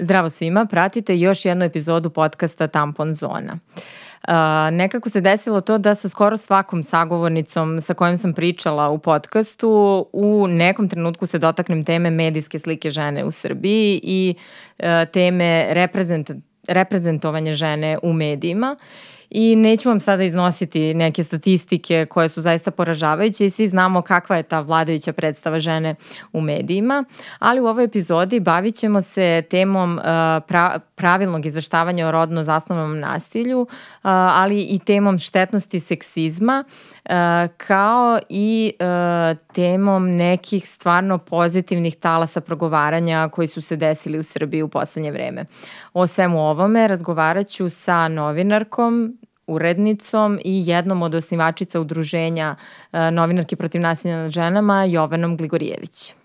Zdravo svima, pratite još jednu epizodu podcasta Tampon Zona. Uh, nekako se desilo to da sa skoro svakom sagovornicom sa kojom sam pričala u podcastu u nekom trenutku se dotaknem teme medijske slike žene u Srbiji i uh, teme reprezent, reprezentovanja žene u medijima i neću vam sada iznositi neke statistike koje su zaista poražavajuće i svi znamo kakva je ta vladajuća predstava žene u medijima, ali u ovoj epizodi bavit ćemo se temom pra, pravilnog izveštavanja o rodno zasnovanom nasilju, uh, ali i temom štetnosti seksizma, uh, kao i temom nekih stvarno pozitivnih talasa progovaranja koji su se desili u Srbiji u poslednje vreme. O svemu ovome razgovarat ću sa novinarkom, urednicom i jednom od osnivačica udruženja e, novinarke protiv nasilja nad ženama Jovanom Gligorijević.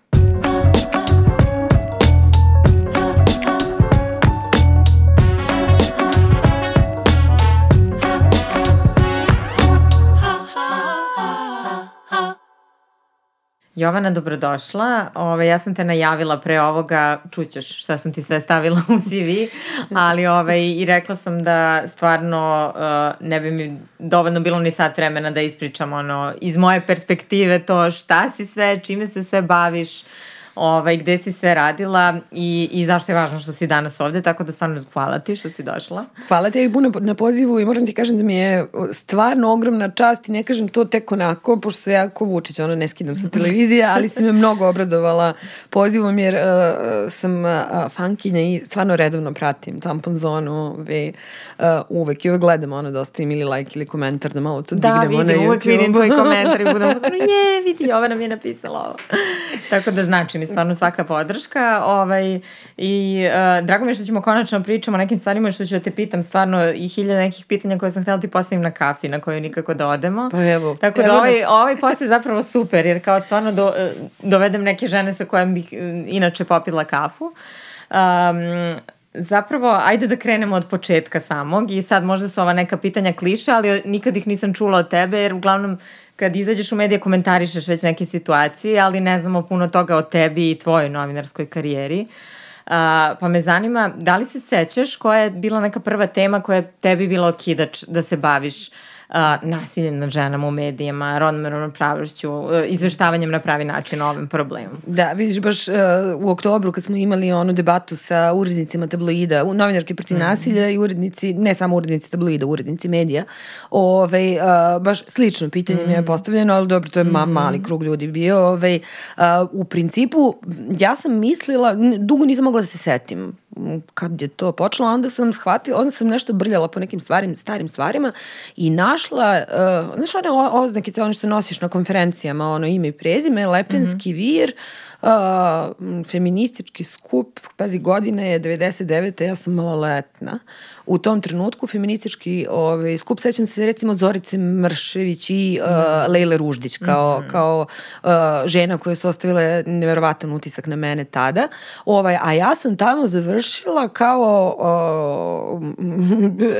Jovana, dobrodošla. Ove, ja sam te najavila pre ovoga, čućeš šta sam ti sve stavila u CV, ali ove, i rekla sam da stvarno uh, ne bi mi dovoljno bilo ni sat vremena da ispričam ono, iz moje perspektive to šta si sve, čime se sve baviš, uh, ovaj, gde si sve radila i, i zašto je važno što si danas ovde, tako da stvarno hvala ti što si došla. Hvala ti i puno na pozivu i moram ti kažem da mi je stvarno ogromna čast i ne kažem to tek onako, pošto se ja ko Vučić, ono ne skidam sa televizije, ali si me mnogo obradovala pozivom jer uh, sam uh, fankinja i stvarno redovno pratim tampon zonu ve, uh, uvek i uvek gledam ono da ostavim ili like ili komentar da malo to da, dignemo vidim, na YouTube. Da, vidim, uvek vidim tvoj komentar i budem je, vidi, ova nam je napisala ovo. Tako da znači mi stvarno svaka podrška. Ovaj, I uh, drago mi je što ćemo konačno pričamo o nekim stvarima što ću da te pitam stvarno i hiljada nekih pitanja koje sam htjela da ti postavim na kafi na koju nikako da odemo. Pa evo. Tako da evo ovaj, nas... ovaj posao je zapravo super jer kao stvarno do, dovedem neke žene sa kojim bih inače popila kafu. Um, Zapravo, ajde da krenemo od početka samog i sad možda su ova neka pitanja kliše, ali nikad ih nisam čula od tebe jer uglavnom kad izađeš u medije komentarišeš već neke situacije, ali ne znamo puno toga o tebi i tvojoj novinarskoj karijeri. Uh, pa me zanima, da li se sećaš koja je bila neka prva tema koja je tebi bila okidač da se baviš uh, a, nasilje nad ženama u medijima, rodnom ravnopravnošću, e, izveštavanjem na pravi način o ovim problemom. Da, vidiš, baš uh, u oktobru kad smo imali onu debatu sa urednicima tabloida, novinarke protiv mm. nasilja i urednici, ne samo urednici tabloida, urednici medija, ovaj, uh, baš slično pitanje mm. mi je mhm. postavljeno, ali dobro, to je ma, mhm. mali krug ljudi bio. Ovaj, uh, u principu, ja sam mislila, dugo nisam mogla da se setim kad je to počelo, onda sam shvatila, onda sam nešto brljala po nekim stvarim, starim stvarima i našla, uh, znaš one oznakice, one što nosiš na konferencijama, ono ime i prezime, Lepenski mm -hmm. vir, uh, feministički skup, pazi, godine je 99. ja sam maloletna. U tom trenutku feministički ovaj, skup, sećam se recimo Zorice Mršević i uh, Lejle Ruždić kao, mm -hmm. kao uh, žena koje su ostavile neverovatan utisak na mene tada. Ovaj, a ja sam tamo završila kao uh,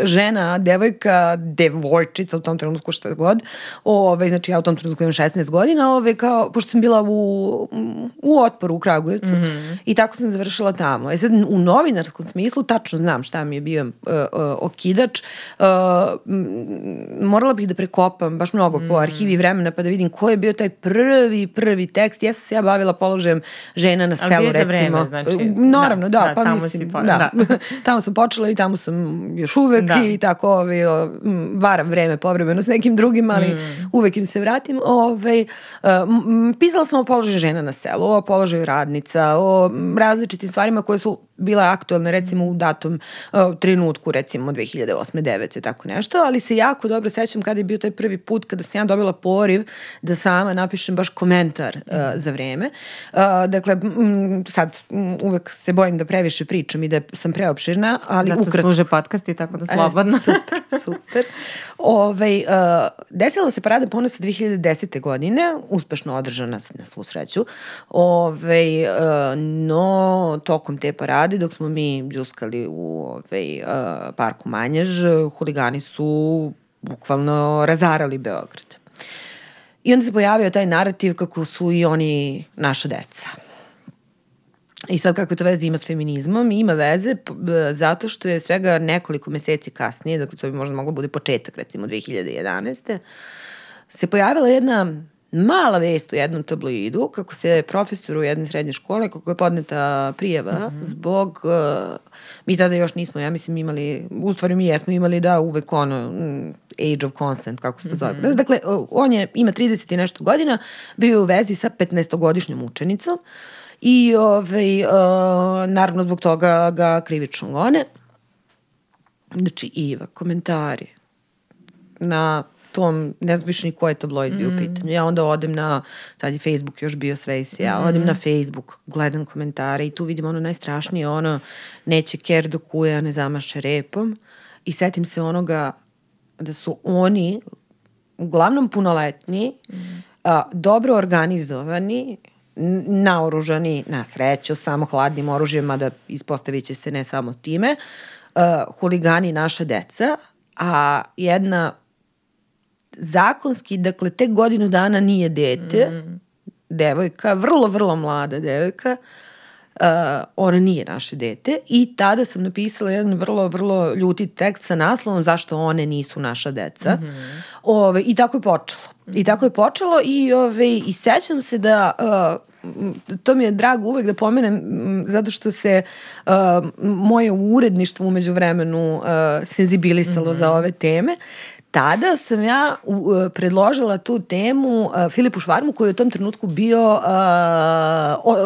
žena, devojka, devojčica u tom trenutku šta god. Ovaj, znači ja u tom trenutku imam 16 godina, ovaj, kao, pošto sam bila u, u otporu u Kragujevcu mm -hmm. i tako sam završila tamo. E sad u novinarskom smislu tačno znam šta mi je bio uh, uh, okidač. Uh, morala bih da prekopam baš mnogo mm. po arhivi vremena pa da vidim ko je bio taj prvi, prvi tekst. Ja sam se ja bavila položajem žena na selu, recimo. Vreme, znači, Naravno, da, da, da pa tamo mislim, po... da. da. tamo sam počela i tamo sam još uvek da. i tako ovaj, varam vreme povremeno s nekim drugim, ali mm. uvek im se vratim. Ovaj, uh, pisala sam o položaju žena na selu, o položaju radnica, o različitim stvarima koje su bile aktualne recimo u datom uh, trenutku recimo 2008. 9. tako nešto, ali se jako dobro sećam kada je bio taj prvi put kada sam ja dobila poriv da sama napišem baš komentar uh, za vreme. Uh, dakle, m, sad m, uvek se bojim da previše pričam i da sam preopširna, ali Zato ukrat... služe podcast i tako da slobodno. E, super, super. Ove, ovaj, uh, desila se parada ponosa 2010. godine, uspešno održana na svu sreću. Ove, ovaj, uh, no, tokom te parade, dok smo mi džuskali u ovaj, uh, parku Manjež, huligani su bukvalno razarali Beograd. I onda se pojavio taj narativ kako su i oni naša deca. I sad kakve to veze ima s feminizmom? Ima veze zato što je svega nekoliko meseci kasnije, dakle to bi možda moglo bude početak recimo 2011. se pojavila jedna mala vest u jednom tabloidu kako se profesor u jedne srednje škole, kako je podneta prijeva mm -hmm. zbog, uh, mi tada još nismo, ja mislim imali, u stvari mi jesmo imali da uvek ono, mm, age of consent, kako se to zove. Mm -hmm. Dakle, on je, ima 30 i nešto godina, bio u vezi sa 15-godišnjom učenicom i ovaj, uh, naravno zbog toga ga krivično gone. Znači, Iva, komentari na tom, ne znam više ni ko je tabloid bio mm. u pitanju. Ja onda odem na, tad je Facebook još bio sve i ja mm. odem na Facebook, gledam komentare i tu vidim ono najstrašnije, ono, neće ker do kuja, ne zamaše repom. I setim se onoga da su oni uglavnom punoletni, mm. a, dobro organizovani, naoružani na sreću, samo hladnim oružjem, mada ispostavit će se ne samo time, uh, huligani naša deca, a jedna zakonski, dakle, tek godinu dana nije dete, mm. devojka, vrlo, vrlo mlada devojka, uh, ona nije naše dete i tada sam napisala jedan vrlo, vrlo ljuti tekst sa naslovom zašto one nisu naša deca. Mm -hmm. ove, I tako je počelo. Mm -hmm. I tako je počelo i, ove, i sećam se da uh, to mi je drago uvek da pomenem zato što se uh, moje uredništvo umeđu vremenu uh, senzibilisalo mm -hmm. za ove teme tada sam ja uh, predložila tu temu uh, Filipu Švarmu koji je u tom trenutku bio uh,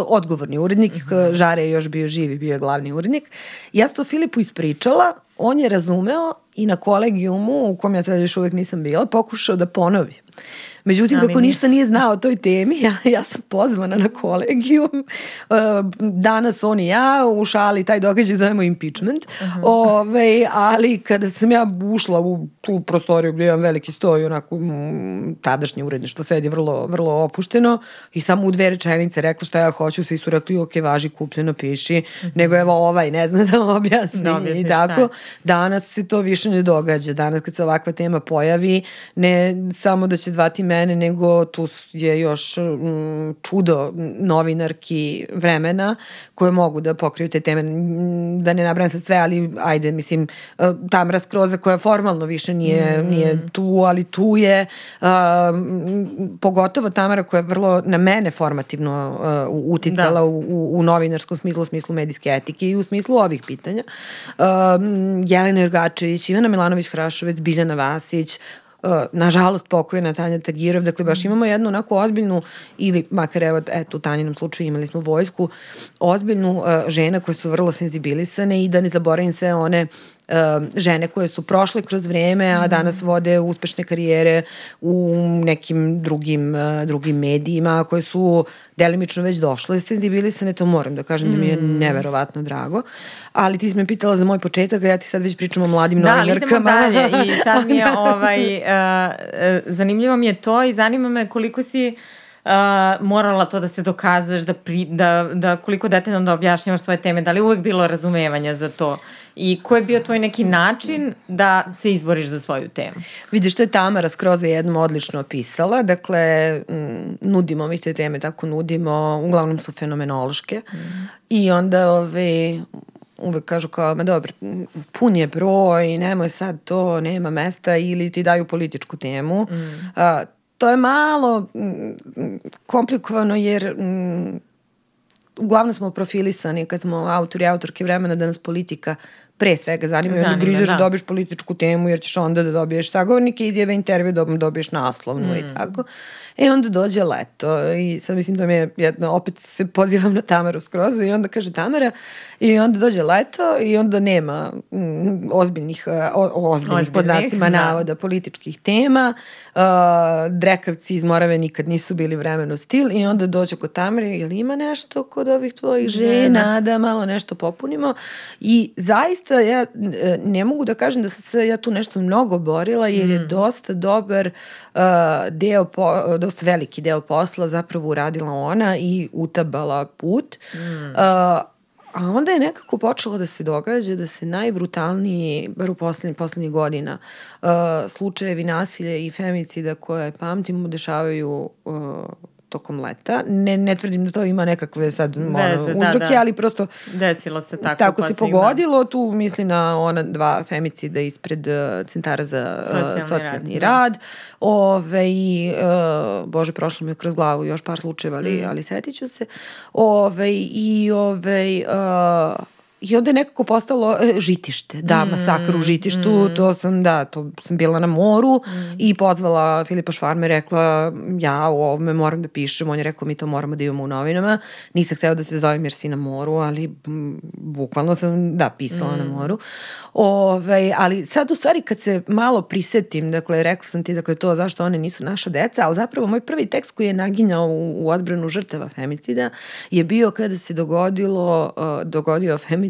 odgovorni urednik, mm -hmm. Žare je još bio živi, bio je glavni urednik. Ja sam to Filipu ispričala, on je razumeo i na kolegijumu u kom ja sad još uvek nisam bila, pokušao da ponovi. Međutim, ja, kako ništa nije znao o toj temi, ja, ja sam pozvana na kolegijum. Uh, danas on i ja u šali taj događaj zovemo impeachment. Uh -huh. Ove, ali kada sam ja ušla u tu prostoriju gdje imam veliki stoj, onako tadašnje uredništvo sedi vrlo, vrlo opušteno i samo u dve rečenice rekla šta ja hoću, svi su rekli ok, važi, kupljeno, piši, uh -huh. nego evo ovaj ne zna da objasni da i tako. Danas se to više ne događa. Danas kad se ovakva tema pojavi, ne samo da će zvati mene, nego tu je još m, čudo novinarki vremena koje mogu da pokriju te teme. Da ne nabrajam sad sve, ali ajde, mislim, e, Tamra Skroza koja formalno više nije, mm. nije tu, ali tu je. Uh, pogotovo Tamara koja je vrlo na mene formativno uh, uticala da. u, u novinarskom smislu, u smislu medijske etike i u smislu ovih pitanja. Uh, Jelena Jurgačević, Ivana Milanović-Hrašovec, Biljana Vasić, nažalost pokojena Tanja Tagirov, dakle baš imamo jednu onako ozbiljnu, ili makar evo, eto u Tanjinom slučaju imali smo vojsku, ozbiljnu uh, žena koje su vrlo senzibilisane i da ne zaboravim sve one žene koje su prošle kroz vreme, a mhm. danas vode uspešne karijere u nekim drugim, drugim medijima koje su delimično već došle senzibilisane, to moram da kažem mm. da mi je mm. neverovatno drago. Ali ti si me pitala za moj početak, a ja ti sad već pričam o mladim da, novinarkama. Da, dalje i sad mi je ovaj, uh, zanimljivo mi je to i zanima me koliko si uh, uh, morala to da se dokazuješ, da, pri, da, da koliko detaljno da objašnjavaš svoje teme, da li uvek bilo razumevanja za to i ko je bio tvoj neki način da se izboriš za svoju temu? Vidiš, to je Tamara Skroza jednom odlično opisala, dakle, nudimo mi te teme, tako nudimo, uglavnom su fenomenološke mm. i onda ove, uvek kažu kao, ma dobro, pun je broj, nemoj sad to, nema mesta ili ti daju političku temu. Mm. A, to je malo mm, komplikovano jer mm, uglavnom smo profilisani kad smo autori i autorke vremena da nas politika pre svega zanima, zanima i onda grizeš da. da dobiješ političku temu jer ćeš onda da dobiješ sagovornike, izjave, intervju, da dobiješ naslovnu mm. i tako. E onda dođe leto i sad mislim da mi je jedno, opet se pozivam na Tamaru Skrozu i onda kaže Tamara i onda dođe leto i onda nema mm, ozbiljnih, o, ozbiljnih podnacima da. navoda političkih tema. Uh, drekavci iz Morave nikad nisu bili vremeno stil i onda dođe kod Tamare, jel ima nešto kod ovih tvojih žena da malo nešto popunimo i zaista ja e, ne mogu da kažem da sam se ja tu nešto mnogo borila jer mm. je dosta dobar uh, deo po, dosta veliki deo posla zapravo uradila ona i utabala put. Mm. Uh, A onda je nekako počelo da se događa da se najbrutalniji, bar u poslednjih, poslednjih godina, uh, slučajevi nasilja i femicida koje pamtimo dešavaju uh, tokom leta. Ne, ne tvrdim da to ima nekakve sad ono, Veze, da, uzroke, da. ali prosto Desilo se tako. tako se poslednjih pogodilo. Tu mislim na ona dva femicida ispred uh, centara za uh, Socijalni socijalni, rad, rad. da. Ove, i, uh, Bože, prošlo mi je kroz glavu još par slučajeva, ali, Mm. ali setit ću se. Ove, I ove, uh, I onda je nekako postalo e, žitište, da, masakr u žitištu, to sam, da, to sam bila na moru i pozvala Filipa Švarme, rekla, ja o ovome moram da pišem, on je rekao, mi to moramo da imamo u novinama, nisam htela da te zovem jer si na moru, ali m, bukvalno sam, da, pisala na moru. Ove, ali sad u stvari kad se malo prisetim, dakle, rekla sam ti, dakle, to zašto one nisu naša deca, ali zapravo moj prvi tekst koji je naginjao u, u odbranu žrtava femicida je bio kada se dogodilo, uh, dogodio femicid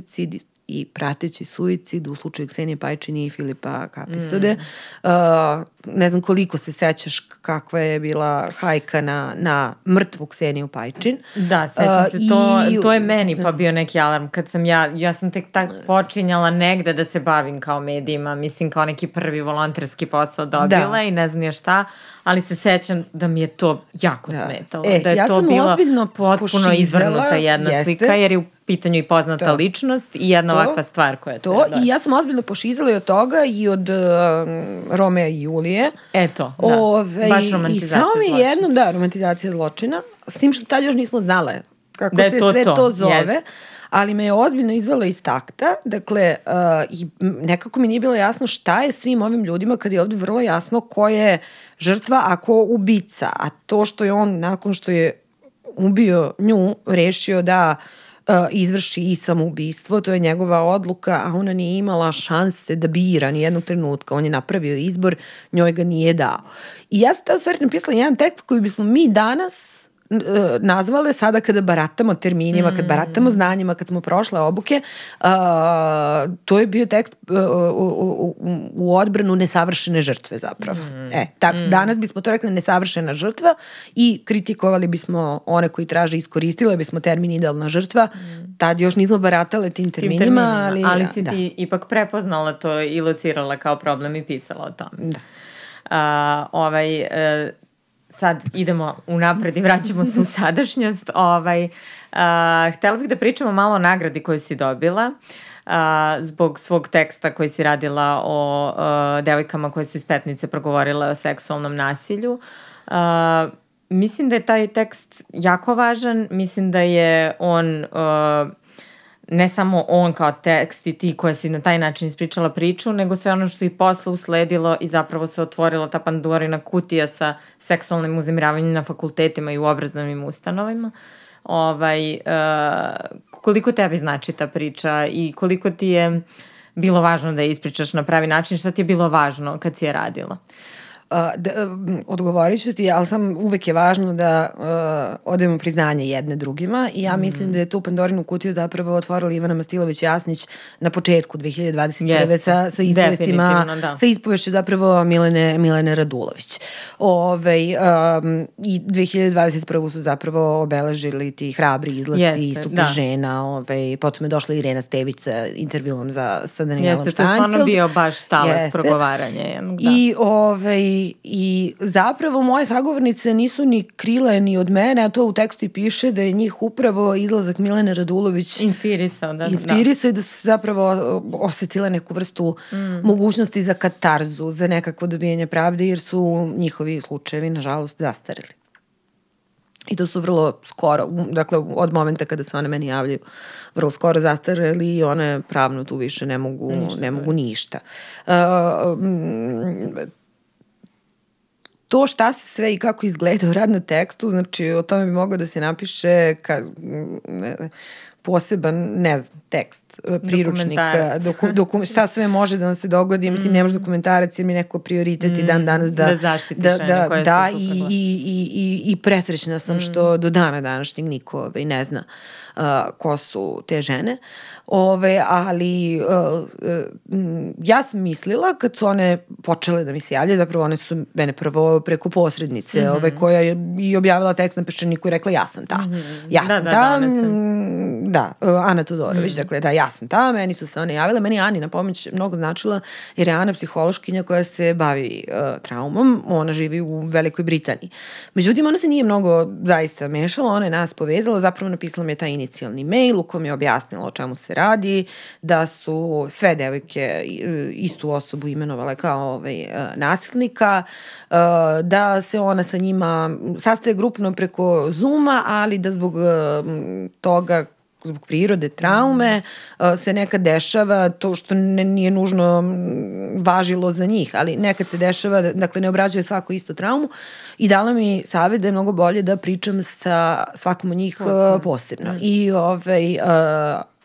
i prateći suicid u slučaju Ksenije Pajčini i Filipa Kapisode. Uh, ne znam koliko se sećaš kakva je bila hajka na, na mrtvu Kseniju Pajčin. Da, sećam Uh, se, to, i- to je meni pa bio neki alarm kad sam ja, ja sam tek tak počinjala negde da se bavim kao medijima, mislim kao neki prvi volonterski posao dobila Da. i ne znam je šta, ali se sećam da mi je to jako Da. smetalo, E, da je ja to bila potpuno izvrnuta jedna jeste. slika, jer je u pitanju i poznata To. ličnost i jedna To. ovakva stvar koja se... To, da. i ja sam ozbiljno pošizala i od toga i od uh, Romea i Julije. Eto, da, Ove, baš I romantizacija samo mi zločina. jednom, da, romantizacija zločina, s tim što tad još nismo znale kako Da je se to sve to, to, zove. jest. Ali me je ozbiljno izvelo iz takta, dakle, uh, i nekako mi nije bilo jasno šta je svim ovim ljudima kad je ovde vrlo jasno ko je žrtva, a ko ubica. A to što je on, nakon što je ubio nju, rešio da uh, izvrši i samoubistvo, to je njegova odluka, a ona nije imala šanse da bira ni jednog trenutka. On je napravio izbor, njoj ga nije dao. I ja sam u stvari napisala jedan tekst koji bismo mi danas e, nazvale sada kada baratamo terminima, kad baratamo znanjima, kad smo prošle obuke, a, to je bio tekst e, u, u, u, odbranu nesavršene žrtve zapravo. E, tak, danas bismo to rekli nesavršena žrtva i kritikovali bismo one koji traže, iskoristile bismo termin idealna žrtva. Tad još nismo baratale tim tim terminima, terminima, ali, ali si da. ti ipak prepoznala to i locirala kao problem i pisala o tome. Da. A, ovaj, e, sad idemo unapred i vraćamo se u sadašnjost. Ovaj, a, htela bih da pričamo malo o nagradi koju si dobila a, zbog svog teksta koji si radila o a, devojkama koje su iz Petnice progovorile o seksualnom nasilju. A, mislim da je taj tekst jako važan, mislim da je on a, ne samo on kao tekst i ti koja si na taj način ispričala priču, nego sve ono što i posle usledilo i zapravo se otvorila ta pandorina kutija sa seksualnim uzemiravanjem na fakultetima i u obrazovnim ustanovima. Ovaj, uh, koliko tebi znači ta priča i koliko ti je bilo važno da je ispričaš na pravi način, šta ti je bilo važno kad si je radila? Uh, da, um, odgovorit ću ti, ali sam uvek je važno da uh, odemo priznanje jedne drugima i ja mislim Mhm. da je tu Pandorinu kutiju zapravo otvorila Ivana Mastilović-Jasnić na početku 2021. Jeste, sa, sa ispovestima, da. sa ispovešću zapravo Milene, Milene Radulović. Ove, um, I 2021. su zapravo obeležili ti hrabri izlasci Jeste, i istupi da. žena. Ove, potom je došla Irena Stević sa intervjuom za, sa Danielom Jeste, to je stvarno bio baš talas Jeste. progovaranja. jednog, Da. I, ovaj, I zapravo moje sagovornice nisu ni krile ni od mene, a to u tekstu i piše da je njih upravo izlazak Milene Radulović Inspirisao, da. inspirisao i da su se zapravo osetile neku vrstu mm. mogućnosti za katarzu, za nekakvo dobijanje pravde, jer su njihovi slučajevi, nažalost, zastarili. I to su vrlo skoro, dakle od momenta kada se one meni javljaju, vrlo skoro zastareli i one pravno tu više ne mogu ništa. Ne mogu ništa. Uh, to šta se sve i kako izgleda u rad na tekstu, znači o tome bi mogao da se napiše ka, ne, poseban, ne znam, tekst, e, priručnik, Dokumentarac. doku, doku, šta sve može da vam se dogodi, mislim, ne može dokumentarac jer mi neko prioritet i dan danas da, Da zaštiti da, žene da, koje su da tu i, i, i, i, presrećna sam što do dana današnjeg niko ovaj, ne zna uh, ko su te žene. Ove, ali uh, uh, ja sam mislila kad su one počele da mi se javljaju, zapravo one su mene prvo preko posrednice, mm -hmm. ove, koja je i objavila tekst na peščaniku i rekla ja sam ta. Ja Da, sam da, ta. da, one se- m, da, uh, Ana Todorović, mm. dakle da ja sam ta, meni su se one javile, meni Ani na pomoć mnogo značila jer je Ana psihološkinja koja se bavi uh, traumom, ona živi u Velikoj Britaniji. Međutim, ona se nije mnogo zaista mešala, ona je nas povezala, zapravo napisala mi je taj inicijalni mail u kojem je objasnila o čemu se radi, da su sve devojke istu osobu imenovale kao ovaj, nasilnika, da se ona sa njima sastaje grupno preko Zuma, ali da zbog toga zbog prirode, traume, se nekad dešava to što ne, nije nužno važilo za njih, ali nekad se dešava, dakle ne obrađuje svako isto traumu i dala mi savjet da je mnogo bolje da pričam sa svakom od njih posebno. posebno. Mm. I ovaj,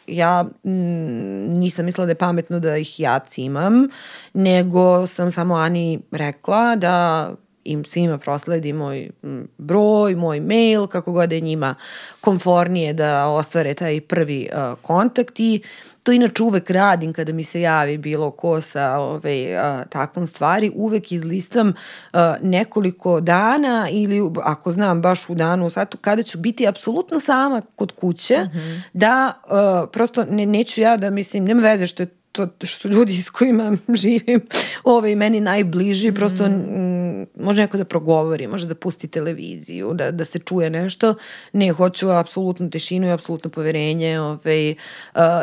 ja nisam mislila da je pametno da ih ja cimam, nego sam samo Ani rekla da im svima prosledi moj broj, moj mail, kako god je njima konfornije da ostvare taj prvi uh, kontakt i to inače uvek radim kada mi se javi bilo ko sa ove, a, takvom stvari, uvek izlistam a, nekoliko dana ili ako znam baš u danu u satu kada ću biti apsolutno sama kod kuće, uh mhm. -huh. da a, prosto ne, neću ja da mislim, nema veze što je to što su ljudi s kojima živim ovaj, meni najbliži, mm. prosto m, može neko da progovori, može da pusti televiziju, da, da se čuje nešto. Ne, hoću apsolutnu tišinu i apsolutno poverenje ovaj, uh,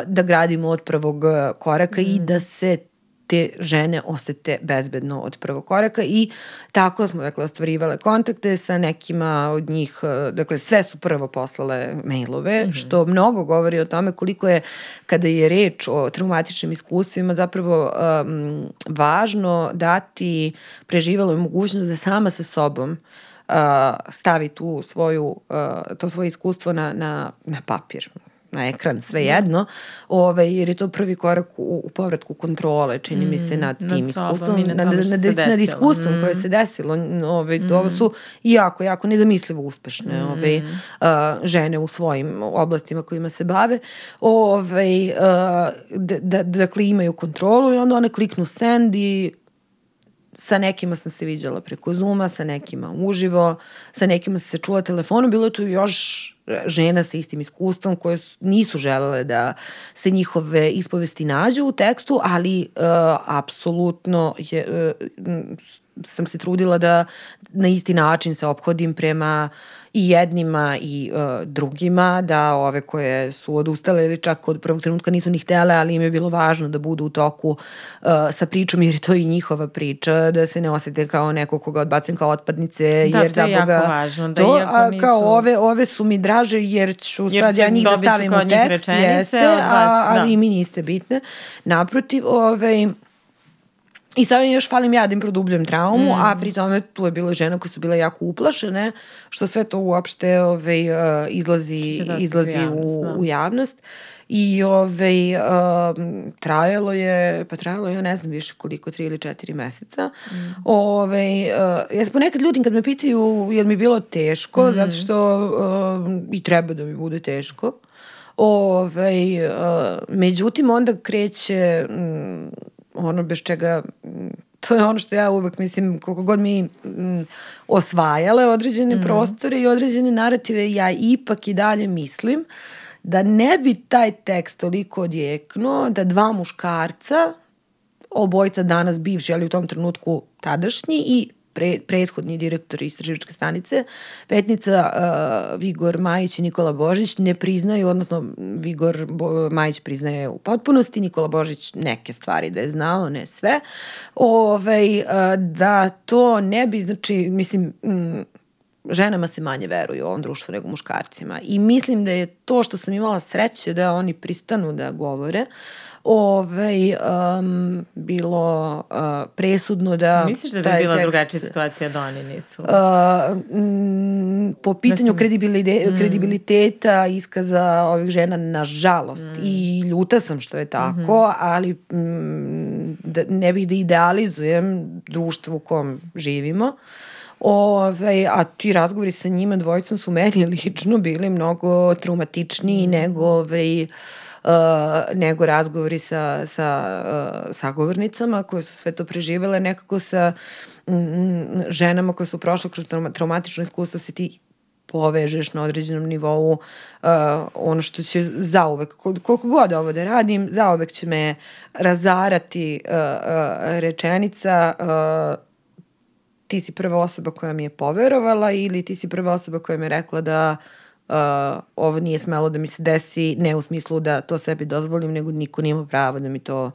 da gradimo od prvog koraka mm. i da se te žene osete bezbedno od prvog koraka i tako smo dakle ostvarivale kontakte sa nekima od njih, e, dakle sve su prvo poslale mailove, mm -hmm. što mnogo govori o tome koliko je kada je reč o traumatičnim iskustvima zapravo um, važno dati preživaloj mogućnost da sama sa sobom uh, stavi tu svoju, uh, to svoje iskustvo na, na, na papir na ekran, sve da. ovaj, jer je to prvi korak u, u povratku kontrole, čini mm, mi se, nad tim nad iskustvom, nad, nad, nad, nad iskustvom mm. koje se desilo. Ovaj, mm. Ovo su jako, jako nezamislivo uspešne mm. ovaj, uh, žene u svojim oblastima kojima se bave. Ovaj, uh, da, da, dakle, imaju kontrolu i onda one kliknu send i sa nekima sam se viđala preko Zuma, sa nekima uživo, sa nekima sam se čula telefonom, bilo je tu još žena sa istim iskustvom koje nisu želele da se njihove ispovesti nađu u tekstu, ali uh, apsolutno je, uh, sam se trudila da na isti način se ophodim prema i jednima i uh, drugima, da ove koje su odustale ili čak od prvog trenutka nisu ni htele, ali im je bilo važno da budu u toku uh, sa pričom jer je to i njihova priča, da se ne osete kao neko koga odbacim kao otpadnice. Da, jer to je jako važno. Da to, a, nisu... kao ove, ove su mi draže jer ću jer sad ja njih da stavim u tekst, jeste, a, ali da. i mi niste bitne. Naprotiv, ovaj, I sad još falim ja da im produbljujem traumu, mm. a pri tome tu je bilo žena koje su bile jako uplašene, što sve to uopšte ove, uh, izlazi, izlazi u javnost, u, da. u javnost. I ove, uh, trajalo je, pa trajalo je, ja ne znam više koliko, tri ili četiri meseca. Mm. Uh, ja se ponekad ljudim kad me pitaju je li mi bilo teško, mm. zato što uh, i treba da mi bude teško. Ove, uh, međutim, onda kreće... Um, ono bez čega to je ono što ja uvek mislim koliko god mi m, osvajale određene mm. prostore i određene narative ja ipak i dalje mislim da ne bi taj tekst toliko odjeknuo da dva muškarca obojca danas bivši, ali u tom trenutku tadašnji i pre, prethodni direktor istraživačke stanice, Petnica, uh, Vigor Majić i Nikola Božić ne priznaju, odnosno Vigor Bo, Majić priznaje u potpunosti, Nikola Božić neke stvari da je znao, ne sve, ovaj, uh, da to ne bi, znači, mislim, mm, ženama se manje veruju u ovom društvu nego muškarcima. I mislim da je to što sam imala sreće da oni pristanu da govore, uh, ovaj, um, bilo uh, presudno da... Misliš da bi bila tekst, drugačija situacija da oni nisu? Uh, m, po pitanju Mislim, kredibilite, mm. kredibiliteta iskaza ovih žena, nažalost, mm. i ljuta sam što je tako, mm -hmm. ali m, da, ne bih da idealizujem društvo u kom živimo. Ove, a ti razgovori sa njima dvojicom su meni lično bili mnogo traumatičniji mm. nego ove, uh, nego razgovori sa, sa uh, sagovornicama koje su sve to preživele, nekako sa mm, ženama koje su prošle kroz traumatično iskustvo se ti povežeš na određenom nivou uh, ono što će zauvek, koliko god ovo da radim, zauvek će me razarati uh, uh, rečenica uh, ti si prva osoba koja mi je poverovala ili ti si prva osoba koja mi je rekla da uh, ovo nije smelo da mi se desi, ne u smislu da to sebi dozvolim, nego niko nima pravo da mi to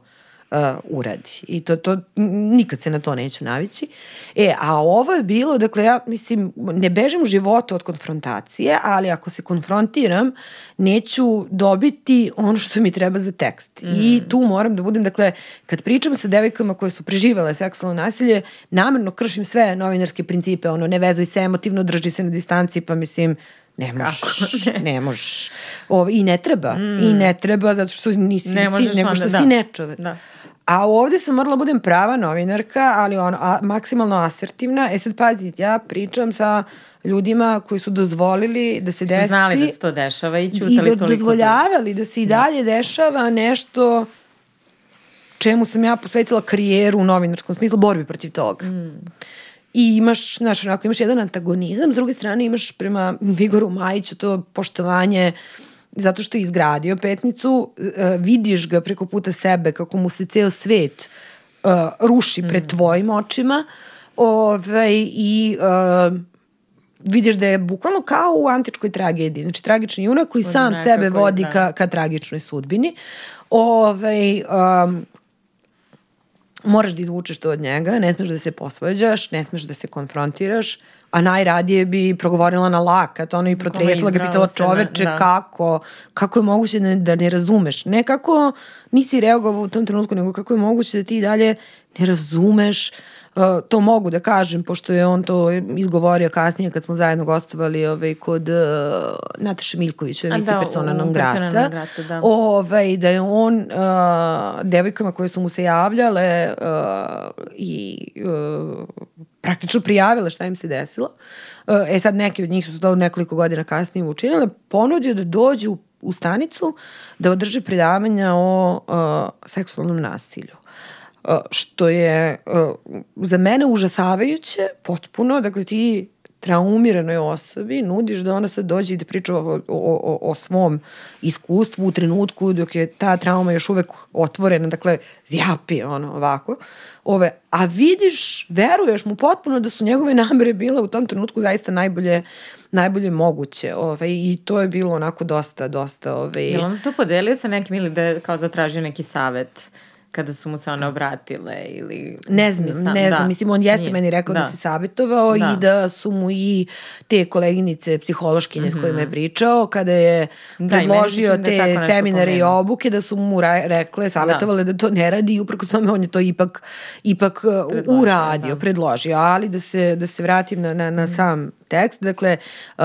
uh, uradi. I to, to, nikad se na to neću navići. E, a ovo je bilo, dakle, ja mislim, ne bežim u životu od konfrontacije, ali ako se konfrontiram, neću dobiti ono što mi treba za tekst. Mm. I tu moram da budem, dakle, kad pričam sa devojkama koje su preživele seksualno nasilje, namerno kršim sve novinarske principe, ono, ne vezuj se emotivno, drži se na distanci, pa mislim, Ne možeš, ne. ne možeš. Ovo, I ne treba, mm. i ne treba zato što nisi, ne si, nego što onda, si da. nečovek. Da. A ovde sam morala da budem prava novinarka, ali ono, a, maksimalno asertivna. E sad pazite, ja pričam sa ljudima koji su dozvolili da se desi. Su znali da se to dešava i ćutali toliko. I do, dozvoljavali da se i da. dalje da. dešava nešto čemu sam ja posvetila karijeru u novinarskom smislu, borbi protiv toga. Mm. I imaš, znaš, onako, imaš jedan antagonizam, s druge strane imaš prema Vigoru Majiću to poštovanje zato što je izgradio petnicu, uh, vidiš ga preko puta sebe kako mu se ceo svet uh, ruši pred mm. tvojim očima ovaj, i uh, vidiš da je bukvalno kao u antičkoj tragediji. Znači, tragični junak koji sam sebe vodi da. ka, ka tragičnoj sudbini. Ovaj, um, moraš da izvučeš to od njega, ne smeš da se posvađaš, ne smeš da se konfrontiraš, a najradije bi progovorila na lakat, ono i protresla ga, pitala čoveče da. kako, kako je moguće da, da ne razumeš. Ne kako nisi reagovao u tom trenutku, nego kako je moguće da ti dalje ne razumeš Uh, to mogu da kažem, pošto je on to izgovorio kasnije kad smo zajedno gostovali ovaj, kod uh, Nataše Miljkovića, emisije da, Persona non grata, grata da. ovaj, da je on uh, devojkama koje su mu se javljale uh, i uh, praktično prijavile šta im se desilo. Uh, e sad neki od njih su to nekoliko godina kasnije učinile, ponudio da dođu u stanicu da održe predavanja o uh, seksualnom nasilju što je za mene užasavajuće potpuno, dakle ti traumiranoj osobi nudiš da ona sad dođe i da priča o, o, o, o svom iskustvu u trenutku dok je ta trauma još uvek otvorena, dakle zjapi ono ovako, ove, a vidiš, veruješ mu potpuno da su njegove namere bile u tom trenutku zaista najbolje najbolje moguće ove, i to je bilo onako dosta, dosta ove... Je li on to podelio sa nekim ili da je kao zatražio neki savet? Kada su mu se one obratile ili... Ne znam, sam, ne znam, da. mislim on jeste Nije. meni rekao da, da se savjetovao da. i da su mu i te koleginice psihološkinje mm -hmm. s kojima je mhm. pričao, kada je da, predložio da, te da seminare i obuke, da su mu rekle, savjetovale da. da to ne radi i uprako s tome on je to ipak, ipak uh, predložio, uradio, da. predložio, ali da se, da se vratim na, na, na mm. sam tekst, dakle, uh,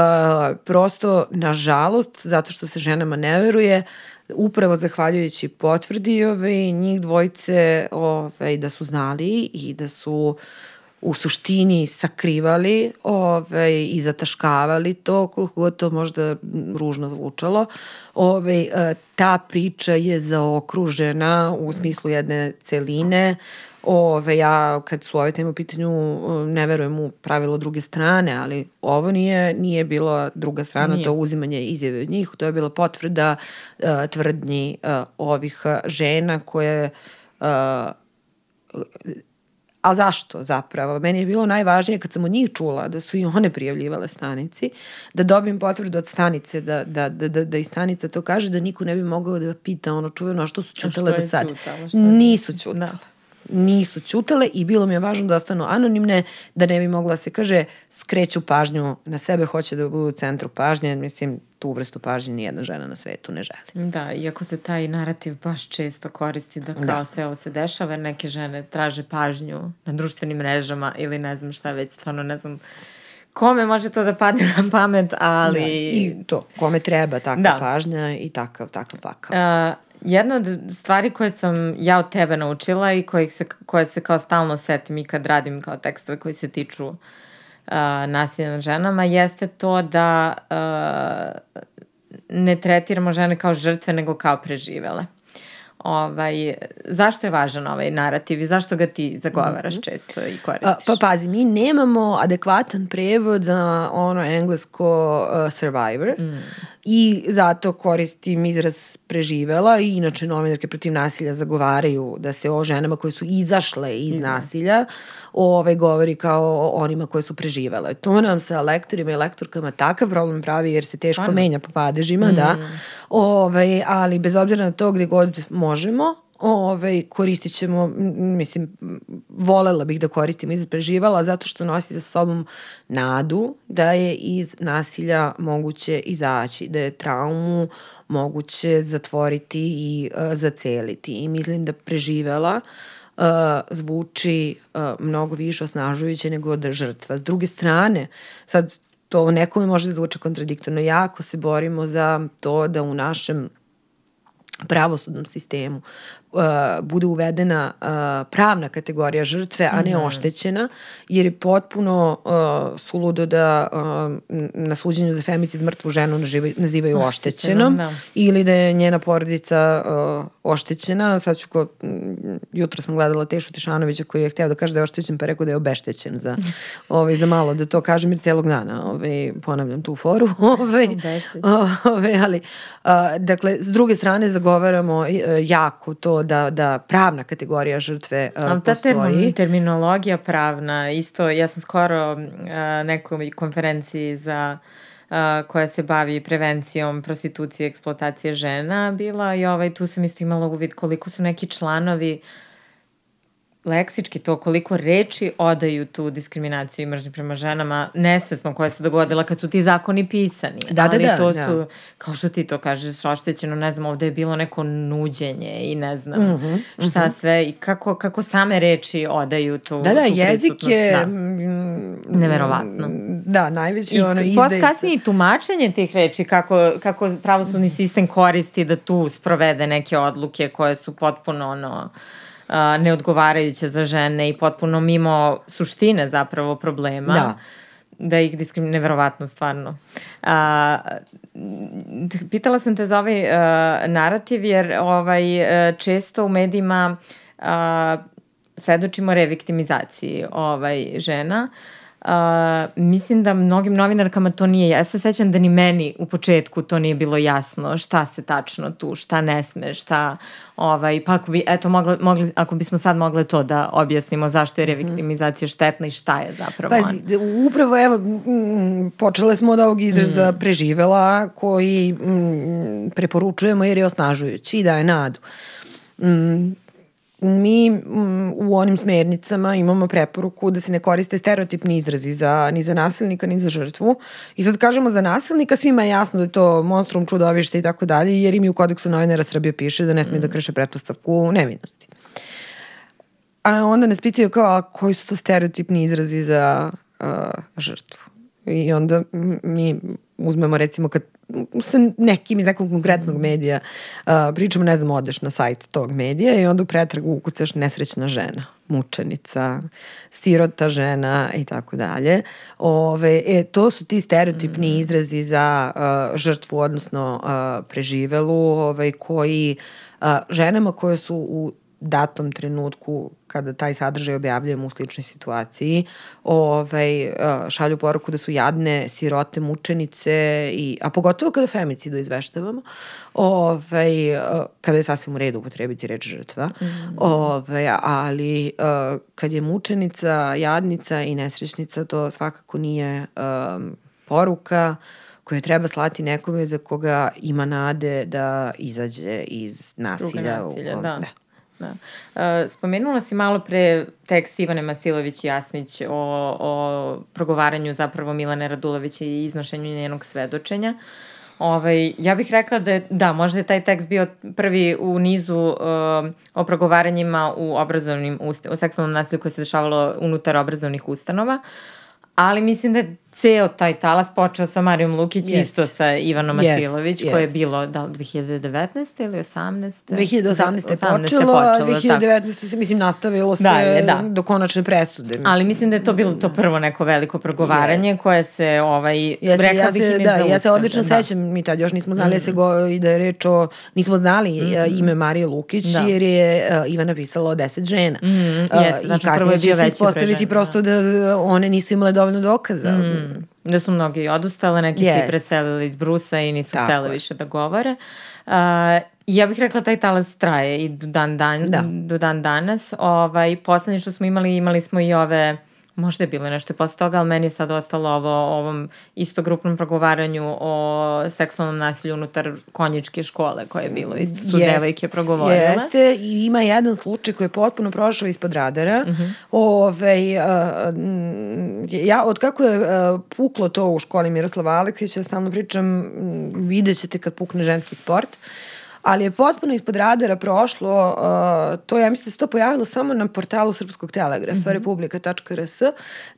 prosto, nažalost, zato što se ženama ne veruje, uh, upravo zahvaljujući potvrdi ove, njih dvojice ove, da su znali i da su u suštini sakrivali ove, i zataškavali to, koliko god to možda ružno zvučalo. Ove, ta priča je zaokružena u smislu jedne celine Ove, ja kad su ove teme u pitanju ne verujem u pravilo druge strane, ali ovo nije, nije bila druga strana, nije. to uzimanje izjave od njih, to je bila potvrda uh, tvrdnji uh, ovih žena koje uh, A zašto zapravo? Meni je bilo najvažnije kad sam od njih čula da su i one prijavljivale stanici, da dobijem potvrdu od stanice, da, da, da, da, da i stanica to kaže, da niko ne bi mogao da pita ono čuveno, što su čutale do sad. Čutala, Nisu čutale. Da nisu ćutale i bilo mi je važno da ostanu anonimne, da ne bi mogla da se kaže skreću pažnju na sebe, hoće da budu u centru pažnje, mislim tu vrstu pažnje nijedna žena na svetu ne želi. Da, iako se taj narativ baš često koristi da kao da. sve ovo se dešava, neke žene traže pažnju na društvenim mrežama ili ne znam šta već, stvarno ne znam kome može to da padne na pamet, ali... Da, I to, kome treba takva da. pažnja i takav, takav pakao. Uh, jedna od stvari koje sam ja od tebe naučila i kojih se, koje se kao stalno setim i kad radim kao tekstove koji se tiču uh, nasilja nad ženama jeste to da uh, ne tretiramo žene kao žrtve nego kao preživele. Ovaj, zašto je važan ovaj narativ i zašto ga ti zagovaraš mm -hmm. često i koristiš? Pa pazi, mi nemamo adekvatan prevod za ono englesko uh, survivor mm. i zato koristim izraz preživela i inače novinarke protiv nasilja zagovaraju da se o ženama koje su izašle iz mm. nasilja ove, govori kao o onima koje su preživele. To nam sa lektorima i lektorkama takav problem pravi jer se teško Stvarno? menja po padežima, mm. da. Ove, ali bez obzira na to gde god možemo, ovaj, koristit ćemo, mislim, volela bih da koristim iz preživala zato što nosi za sobom nadu da je iz nasilja moguće izaći, da je traumu moguće zatvoriti i uh, zaceliti. I mislim da preživela uh, zvuči uh, mnogo više osnažujuće nego da žrtva. S druge strane, sad to nekome može da zvuče kontradiktorno, jako se borimo za to da u našem pravosudnom sistemu uh, bude uvedena uh, pravna kategorija žrtve, a ne mm. oštećena, jer je potpuno uh, suludo da uh, na suđenju za femicid mrtvu ženu nazivaju, nazivaju oštećenom, da. ili da je njena porodica uh, oštećena. Sad ću ko, jutro sam gledala Tešu Tišanovića koji je hteo da kaže da je oštećen, pa rekao da je obeštećen za, ovaj, za malo da to kažem jer celog dana ovaj, ponavljam tu foru. Ovaj, ovaj, ali, uh, dakle, s druge strane zagovaramo uh, jako to da, da pravna kategorija žrtve uh, Ali ta postoji. Term, terminologija pravna, isto, ja sam skoro uh, nekoj konferenciji za uh, koja se bavi prevencijom prostitucije i eksploatacije žena bila i ovaj, tu sam isto imala uvid koliko su neki članovi uh, leksički to koliko reči odaju tu diskriminaciju i mržnju prema ženama nesvesno koja se dogodila kad su ti zakoni pisani. Da, da Ali da, da. to da. su, kao što ti to kažeš, oštećeno, ne znam, ovde je bilo neko nuđenje i ne znam mm -hmm, šta mm -hmm. sve i kako, kako same reči odaju tu Da, da, tu jezik je... Da. Neverovatno. Da, najveći I ono izde... Post kasnije tumačenje tih reči, kako, kako pravosudni sistem koristi da tu sprovede neke odluke koje su potpuno ono neodgovarajuće za žene i potpuno mimo suštine zapravo problema. Da da ih diskriminuje, neverovatno stvarno. A, pitala sam te za ovaj a, narativ jer ovaj, a, često u medijima a, svedočimo reviktimizaciji ovaj, žena. Uh, Uh, mislim da mnogim novinarkama to nije, ja se sećam da ni meni u početku to nije bilo jasno šta se tačno tu, šta ne sme, šta, ovaj, pa ako bi, eto, mogli, mogli, ako bismo sad mogli to da objasnimo zašto je reviktimizacija štetna i šta je zapravo Pazi, upravo evo, m, počele smo od ovog izraza mm. preživela koji m, preporučujemo jer je osnažujući i daje nadu. Mm, mi mm, u onim smernicama imamo preporuku da se ne koriste stereotipni izrazi za, ni za nasilnika ni za žrtvu. I sad kažemo za nasilnika, svima je jasno da je to monstrum, čudovište i tako dalje, jer im i u kodeksu novinara Srbije piše da ne smije mm. da kreše pretpostavku nevinosti. A onda nas pitaju kao, a koji su to stereotipni izrazi za uh, žrtvu? I onda mi uzmemo recimo kad sa nekim iz nekog konkretnog medija uh, pričamo, ne znam, odeš na sajt tog medija i onda u pretragu ukucaš nesrećna žena, mučenica, sirota žena i tako dalje. Ove, e, to su ti stereotipni mm. izrazi za uh, žrtvu, odnosno uh, preživelu, ovaj, koji uh, ženama koje su u datom trenutku kada taj sadržaj objavljujemo u sličnoj situaciji, ovaj, šalju poruku da su jadne, sirote, mučenice, i, a pogotovo kada femicidu izveštavamo, ovaj, kada je sasvim u redu upotrebiti reč žrtva, mm. ovaj, ali kad je mučenica, jadnica i nesrećnica, to svakako nije um, poruka koje treba slati nekome za koga ima nade da izađe iz nasilja. Druga nasilja, u, da. da. Da. Uh, spomenula si malo pre tekst Ivane Masilović-Jasnić o, o progovaranju zapravo Milane Radulovića i iznošenju njenog svedočenja. Ovaj, ja bih rekla da je, da, možda je taj tekst bio prvi u nizu uh, o progovaranjima u obrazovnim, u seksualnom nasilju koje se dešavalo unutar obrazovnih ustanova, ali mislim da je ceo taj talas počeo sa Marijom Lukić, Jest. isto sa Ivanom Jest, Matilović, jest. koje je bilo, da li 2019. ili 18. 2018. je 18. počelo, a tako. 2019. se, mislim, nastavilo se Dalje, da. do konačne presude. Mislim. Ali mislim da je to bilo to prvo neko veliko progovaranje koje se, ovaj, Jeste, rekla ja bih se, da, ja se zaustavlja, odlično da. sećam, mi tad još nismo znali da se go, i da je reč o, nismo znali mm ime Marije Lukić, Da. jer je uh, Ivana pisala o deset žena. Mm, jeste, znači prvo je I kasnije će se ispostaviti prosto da. one nisu imale dovoljno dokaza. Mm. Da su mnogi odustale, neki se Jest. i preselili iz Brusa i nisu Tako hteli je. više da govore. Uh, ja bih rekla taj talas traje i do dan, dan, Da. do dan danas. Ovaj, poslednje što smo imali, imali smo i ove Možda je bilo nešto i posle toga, ali meni je sad ostalo ovo, ovom isto grupnom progovaranju o seksualnom nasilju unutar konjičke škole koje je bilo. Isto su Jest, devojke progovorile. Jeste, i ima jedan slučaj koji je potpuno prošao ispod radara. Mhm. Ove, a, m, ja, od kako je a, puklo to u školi Miroslava Aleksića, stalno pričam, vidjet ćete kad pukne ženski sport. Ali je potpuno ispod radara prošlo, uh, to ja mislim da se to pojavilo samo na portalu Srpskog telegrafa, mm -hmm. republika.rs,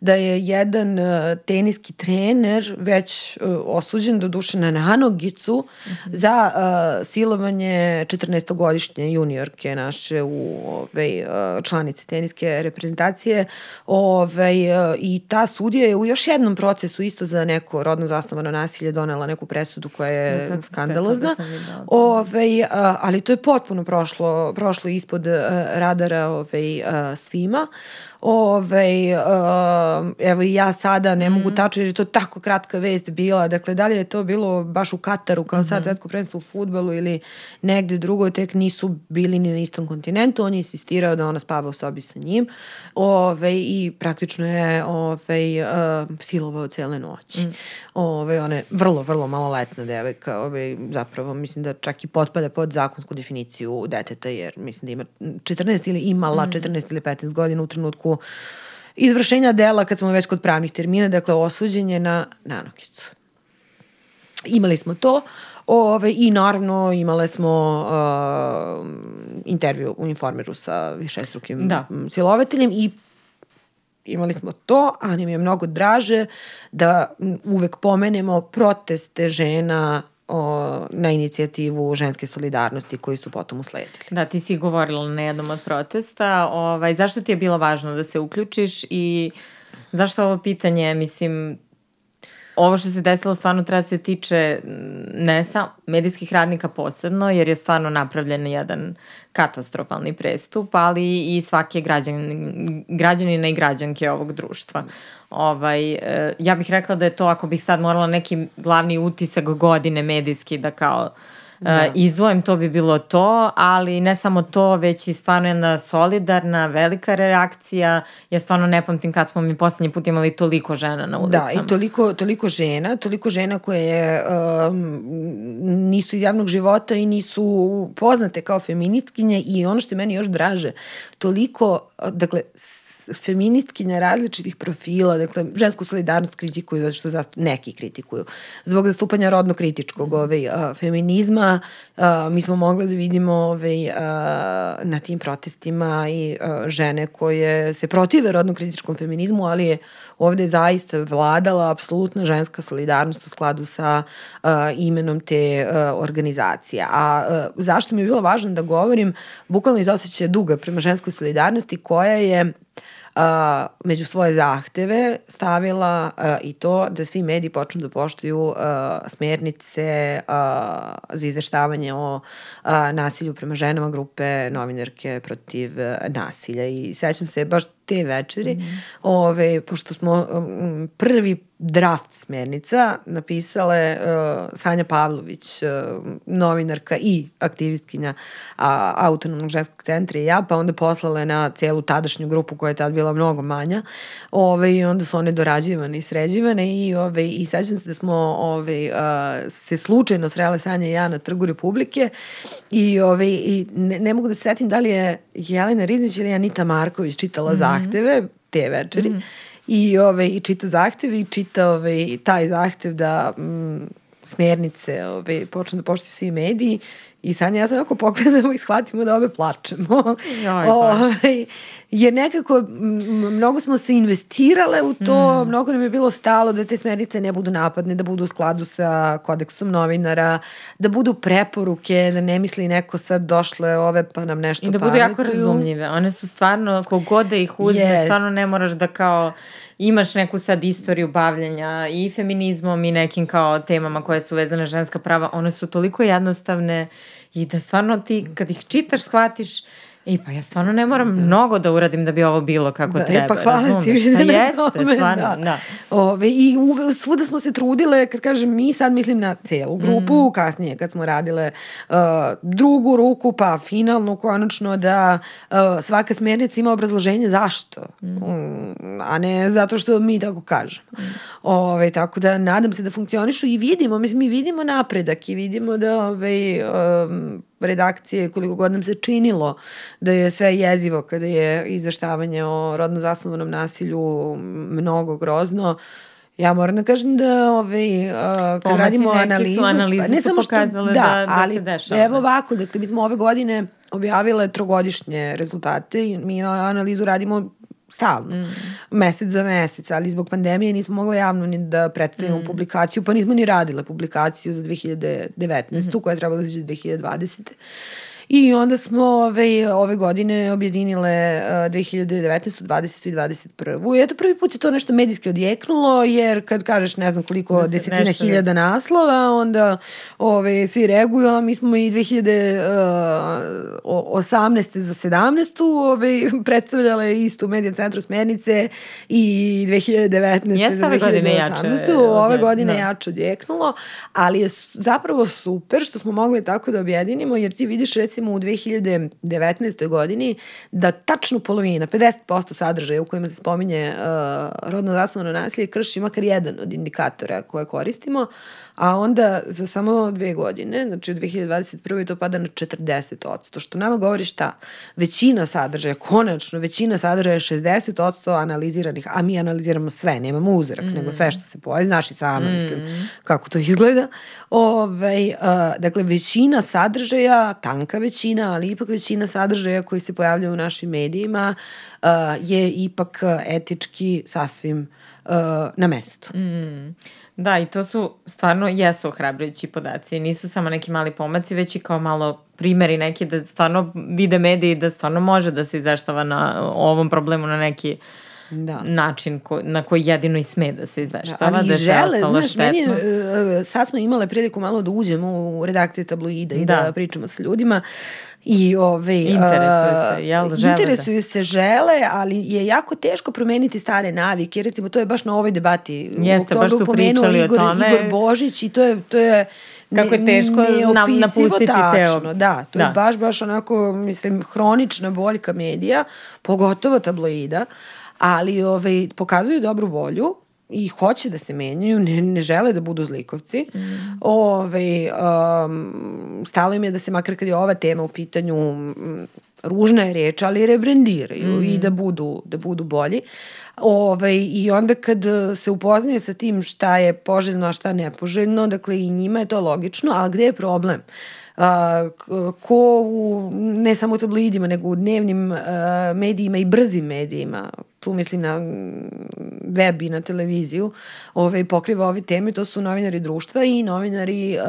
da je jedan uh, teniski trener već uh, osuđen do duše na nanogicu mm -hmm. za uh, silovanje 14-godišnje juniorke naše u ove, uh, članice teniske reprezentacije ove, uh, i ta sudija je u još jednom procesu isto za neko rodno zasnovano nasilje donela neku presudu koja Ja je se skandalozna. setila da sam a, ali to je potpuno prošlo, prošlo ispod a, radara ove, a, svima. Ove, a, evo i ja sada ne mogu tačno jer je to tako kratka vest bila. Dakle, da li je to bilo baš u Kataru kao sad svetsko prvenstvo u futbolu ili negde drugo, tek nisu bili ni na istom kontinentu. On je insistirao da ona spava u sobi sa njim. Ove, I praktično je ove, a, silovao cele noći. Ove, ona je vrlo, vrlo maloletna devojka. Ove, zapravo mislim da čak i potpada pod zakonsku definiciju deteta, jer mislim da ima 14 ili imala 14 ili 15 godina u trenutku izvršenja dela kad smo već kod pravnih termina, dakle osuđen je na nanokicu. Imali smo to ove, i naravno imale smo uh, intervju u Informeru sa višestrukim Da. silovateljem i imali smo to, a nam je mnogo draže da uvek pomenemo proteste žena o, na inicijativu ženske solidarnosti koji su potom usledili. Da, ti si govorila na jednom od protesta. Ovaj, zašto ti je bilo važno da se uključiš i zašto ovo pitanje, mislim, ovo što se desilo stvarno treba se tiče ne sam medijskih radnika posebno, jer je stvarno napravljen jedan katastrofalni prestup, ali i svake građan, građanina i građanke ovog društva. Ovaj, e, ja bih rekla da je to, ako bih sad morala neki glavni utisak godine medijski da kao Da. izdvojim, to bi bilo to, ali ne samo to, već i stvarno jedna solidarna, velika reakcija. Ja stvarno ne pamtim kad smo mi poslednji put imali toliko žena na ulicama. Da, i toliko, toliko žena, toliko žena koje um, nisu iz javnog života i nisu poznate kao feministkinje i ono što je meni još draže, toliko, dakle, feministkinja različitih profila, dakle, žensku solidarnost kritikuju, zato što zastup, neki kritikuju, zbog zastupanja rodno kritičkog ovaj, a, feminizma, a, mi smo mogli da vidimo ovaj, a, na tim protestima i a, žene koje se protive rodno kritičkom feminizmu, ali je ovde zaista vladala apsolutna ženska solidarnost u skladu sa a, imenom te a, organizacije. A, a zašto mi je bilo važno da govorim, bukvalno iz osjećaja duga prema ženskoj solidarnosti koja je a, među svoje zahteve stavila a, i to da svi mediji počnu da poštuju a, smernice a, za izveštavanje o a, nasilju prema ženama grupe novinarke protiv nasilja. I sećam se baš te večeri, mm -hmm. ove, pošto smo prvi draft smernica napisale uh, Sanja Pavlović, uh, novinarka i aktivistkinja a, autonomnog ženskog centra i ja, pa onda poslale na celu tadašnju grupu koja je tad bila mnogo manja. Ove, I onda su one dorađivane i sređivane i, ove, i sećam se da smo ove, uh, se slučajno srele Sanja i ja na trgu Republike i, ove, i ne, ne mogu da se setim da li je Jelena Riznić ili Anita Marković čitala mm -hmm. zahteve te večeri. Mm -hmm i, ove, i čita zahtev i čita ove, taj zahtev da mm, smernice ove, počnu da poštuju svi mediji i sad ja sam ako pogledamo i shvatimo da obe plačemo. Joj, ove, jer nekako mnogo smo se investirale u to, mm. mnogo nam je bilo stalo da te smernice ne budu napadne, da budu u skladu sa kodeksom novinara, da budu preporuke, da ne misli neko sad došle ove pa nam nešto pametuju. I da budu jako razumljive. One su stvarno, kogod da ih uzme, yes. stvarno ne moraš da kao imaš neku sad istoriju bavljanja i feminizmom i nekim kao temama koje su vezane ženska prava, one su toliko jednostavne i da stvarno ti kad ih čitaš shvatiš I pa ja stvarno ne moram da. mnogo da uradim da bi ovo bilo kako da, treba. E, pa hvala razumeš? ti. Pa jeste, tome, stvarno, da. da. Ove, I uve, svuda smo se trudile, kad kažem mi, sad mislim na celu grupu, mm. kasnije kad smo radile uh, drugu ruku, pa finalnu konačno da uh, svaka smernica ima obrazloženje zašto, mm. um, a ne zato što mi tako kažemo. Mm. Ove, tako da nadam se da funkcionišu i vidimo, mislim mi vidimo napredak i vidimo da ove, um, redakcije, koliko god nam se činilo da je sve jezivo kada je izveštavanje o rodno zasnovanom nasilju mnogo grozno, Ja moram da kažem da ovaj, uh, kad radimo analizu... Su analize pa, ne su pokazale što, da, da, da ali, se dešava. Evo ovako, dakle, mi smo ove godine objavile trogodišnje rezultate i mi analizu radimo stalno, mm. mesec za mesec, ali zbog pandemije nismo mogli javno ni da predstavimo mm. publikaciju, pa nismo ni radile publikaciju za 2019. Mm -hmm. koja je trebala da 2020. I onda smo ove, ove godine objedinile uh, 2019. 20. i 21. I eto prvi put je to nešto medijski odjeknulo, jer kad kažeš ne znam koliko da desetina hiljada naslova, onda ove, svi reaguju, a mi smo i 2018. za 17. Ove, predstavljale istu medija centru smernice i 2019. Jeste za 2018. Ove godine da. jače odjeknulo, ali je zapravo super što smo mogli tako da objedinimo, jer ti vidiš recimo recimo u 2019. godini da tačno polovina, 50% sadržaja u kojima se spominje uh, rodno zasnovano nasilje krši makar jedan od indikatora koje koristimo, a onda za samo dve godine, znači u 2021. to pada na 40%, što nama govori šta? Većina sadržaja, konačno, većina sadržaja je 60% analiziranih, a mi analiziramo sve, nemamo uzorak, mm. nego sve što se pojavi, znaš i sama, mm. mislim, kako to izgleda. Ove, ovaj, uh, dakle, većina sadržaja, tanka većina, ali ipak većina sadržaja koji se pojavljaju u našim medijima uh, je ipak etički sasvim uh, na mestu. Mm. Da, i to su stvarno jesu ohrabrujući podaci. Nisu samo neki mali pomaci, već i kao malo primeri neki da stvarno vide mediji da stvarno može da se izveštava na ovom problemu na neki da. način ko, na koji jedino i sme da se izveštava. Da, ali da žele, znaš, štetno. meni, uh, sad smo imale priliku malo da uđemo u redakcije tabloida i da, da pričamo sa ljudima. I ove, interesuju se, jel? Žele interesuju da. se, žele, ali je jako teško promeniti stare navike. Recimo, to je baš na ovoj debati. Jeste, baš su pričali Igor, o tome. Igor Božić i to je, to je Kako je teško nam napustiti tačno, teo. Da, to da. je baš, baš onako, mislim, hronična boljka medija, pogotovo tabloida, ali ovaj, pokazuju dobru volju i hoće da se menjaju, ne, ne žele da budu zlikovci. Mm. Ove, um, stalo im je da se, makar kad je ova tema u pitanju, um, ružna je reč, ali rebrendiraju mm. i da budu, da budu bolji. Ove, I onda kad se upoznaju sa tim šta je poželjno, a šta nepoželjno, dakle i njima je to logično, ali gde je problem? a, ko u, ne samo u tablidima, nego u dnevnim a, medijima i brzim medijima, tu mislim na web i na televiziju, ovaj, pokriva ove teme, to su novinari društva i novinari uh,